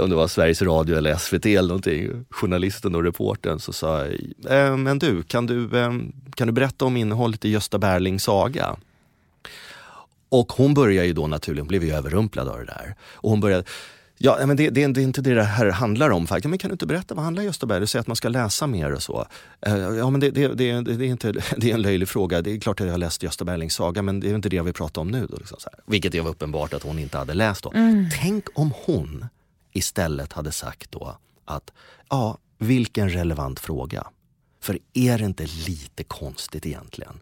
om det var Sveriges Radio eller SVT eller någonting, journalisten och reporten så sa eh, men du, kan du, eh, kan du berätta om innehållet i Gösta Berlings saga? Och hon börjar ju då naturligen, blev ju överrumplad av det där. Och hon började, Ja, men det, det, det, är inte det det här handlar om. Faktiskt. Men kan du inte berätta vad handlar Gösta Berg? Du säger att man ska läsa mer och så. Uh, ja, men det, det, det, är inte, det är en löjlig fråga. Det är klart att jag har läst Gösta Berlings saga, men det är inte det jag vill prata om nu. Då, liksom Vilket är uppenbart att hon inte hade läst. Då. Mm. Tänk om hon istället hade sagt då att, ja, vilken relevant fråga. För är det inte lite konstigt egentligen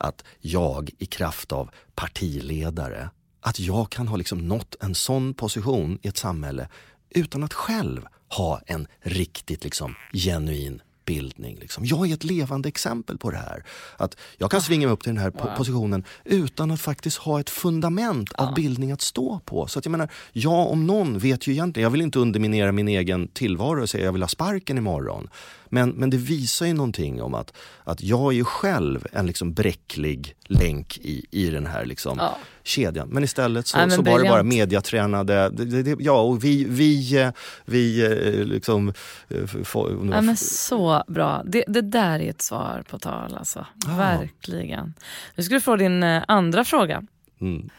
att jag i kraft av partiledare, att jag kan ha liksom nått en sån position i ett samhälle utan att själv ha en riktigt liksom genuin bildning. Liksom. Jag är ett levande exempel på det här. Att jag kan svinga mig upp till den här wow. positionen utan att faktiskt ha ett fundament av bildning att stå på. Så att jag menar, jag om någon vet ju egentligen, jag vill inte underminera min egen tillvaro och säga jag vill ha sparken imorgon. Men, men det visar ju någonting om att, att jag är ju själv en liksom bräcklig länk i, i den här liksom ja. kedjan. Men istället så, ja, så var det bara mediatränade, det, det, ja och vi, vi, vi eh, liksom... Eh, Får, ja, men så bra. Det, det där är ett svar på tal alltså. Ja. Verkligen. Nu ska du få din eh, andra fråga. Mm.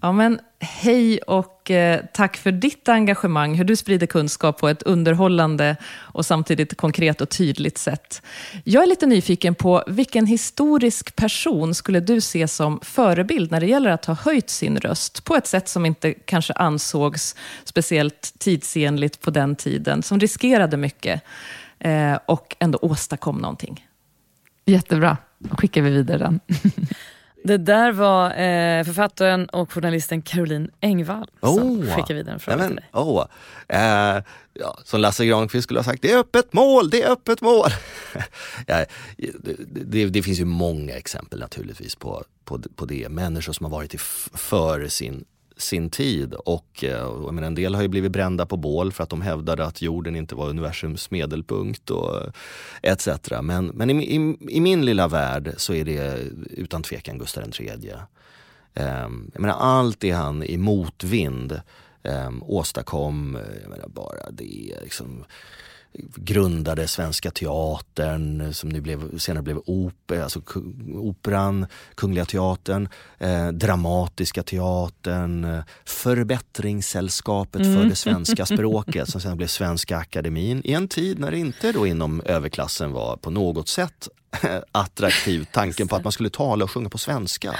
Ja, men hej och eh, tack för ditt engagemang, hur du sprider kunskap på ett underhållande och samtidigt konkret och tydligt sätt. Jag är lite nyfiken på vilken historisk person skulle du se som förebild när det gäller att ha höjt sin röst på ett sätt som inte kanske ansågs speciellt tidsenligt på den tiden, som riskerade mycket eh, och ändå åstadkom någonting. Jättebra, då skickar vi vidare den. [LAUGHS] Det där var eh, författaren och journalisten Caroline Engvall som oh, skickade vidare en fråga men, till dig. Oh, eh, ja, som Lasse Granqvist skulle ha sagt, det är öppet mål, det är öppet mål. [LAUGHS] ja, det, det, det, finns ju många exempel naturligtvis på, på, på det. Människor som har varit i före sin sin tid och eh, jag menar, en del har ju blivit brända på bål för att de hävdade att jorden inte var universums medelpunkt och eh, etc. Men, men i, i, i min lilla värld så är det utan tvekan Gustav III. Um, ehm, jag menar, allt det han i motvind um, åstadkom, eh, jag menar, bara det liksom grundade Svenska Teatern som nu blev, senare blev opera, alltså Operan, Kungliga Teatern, eh, Dramatiska Teatern, eh, Förbättringssällskapet mm. för det svenska [LAUGHS] språket som sen blev Svenska Akademin i en tid när det inte då inom överklassen var på något sätt attraktiv tanken på att man skulle tala och sjunga på svenska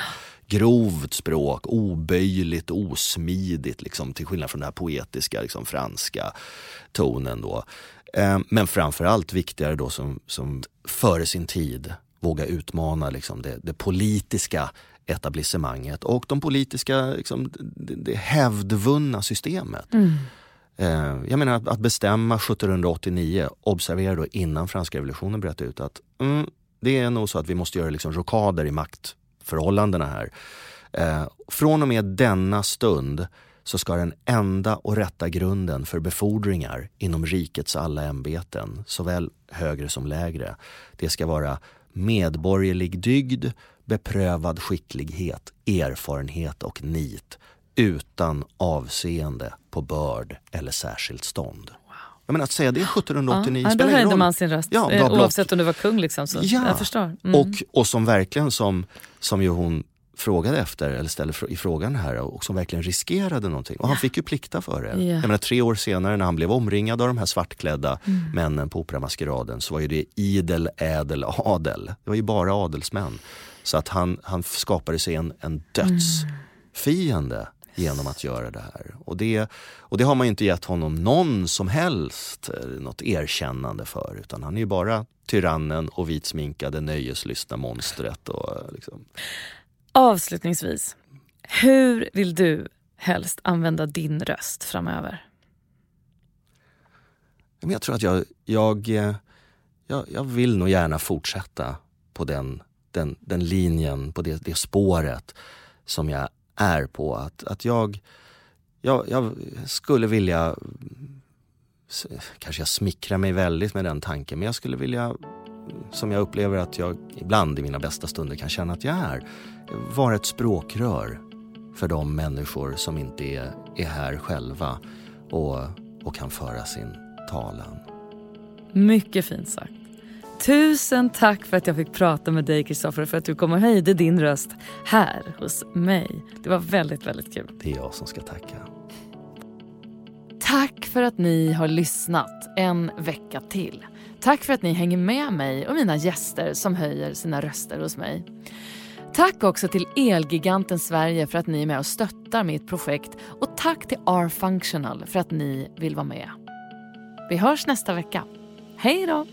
grovt språk, oböjligt, osmidigt, liksom, till skillnad från den här poetiska liksom, franska tonen. Då. Eh, men framförallt viktigare då som, som före sin tid våga utmana liksom det, det politiska etablissemanget och de politiska, liksom, det, det hävdvunna systemet. Mm. Eh, jag menar att, att bestämma 1789, observera då innan franska revolutionen bröt ut att mm, det är nog så att vi måste göra liksom rokader i maktförhållandena här. Eh, från och med denna stund så ska den enda och rätta grunden för befordringar inom rikets alla ämbeten, såväl högre som lägre, det ska vara medborgerlig dygd, beprövad skicklighet, erfarenhet och nit utan avseende på börd eller särskilt stånd. Jag menar att säga det 1789 ja, spelar ingen roll. Då höjde man sin röst, ja, eh, oavsett om du var kung. Liksom, så. Ja. Jag förstår. Mm. Och, och som verkligen som, som ju hon frågade efter, eller ställde i frågan här och som verkligen riskerade någonting. Och han fick ju plikta för det. Yeah. Jag menar, tre år senare när han blev omringad av de här svartklädda mm. männen på Operamaskeraden så var ju det idel, ädel, adel. Det var ju bara adelsmän. Så att han, han skapade sig en, en dödsfiende. Mm. genom att göra det här. Och det, och det har man ju inte gett honom någon som helst eh, något erkännande för utan han är ju bara tyrannen och vitsminkade nöjeslystna monstret. Och liksom. Avslutningsvis, hur vill du helst använda din röst framöver? Jag tror att jag, jag, jag, jag vill nog gärna fortsätta på den, den, den linjen, på det, det spåret som jag är på. Att, att jag, jag, jag skulle vilja, kanske jag smickrar mig väldigt med den tanken, men jag skulle vilja, som jag upplever att jag ibland i mina bästa stunder kan känna att jag är, vara ett språkrör för de människor som inte är, är här själva och, och kan föra sin talan. Mycket fint sagt. Tusen tack för att jag fick prata med dig Kristoffer för att du kom och höjde din röst här hos mig. Det var väldigt, väldigt kul. Det är jag som ska tacka. Tack för att ni har lyssnat en vecka till. Tack för att ni hänger med mig och mina gäster som höjer sina röster hos mig. Tack också till Elgiganten Sverige för att ni är med och stöttar mitt projekt och tack till R-Functional för att ni vill vara med. Vi hörs nästa vecka. Hej då!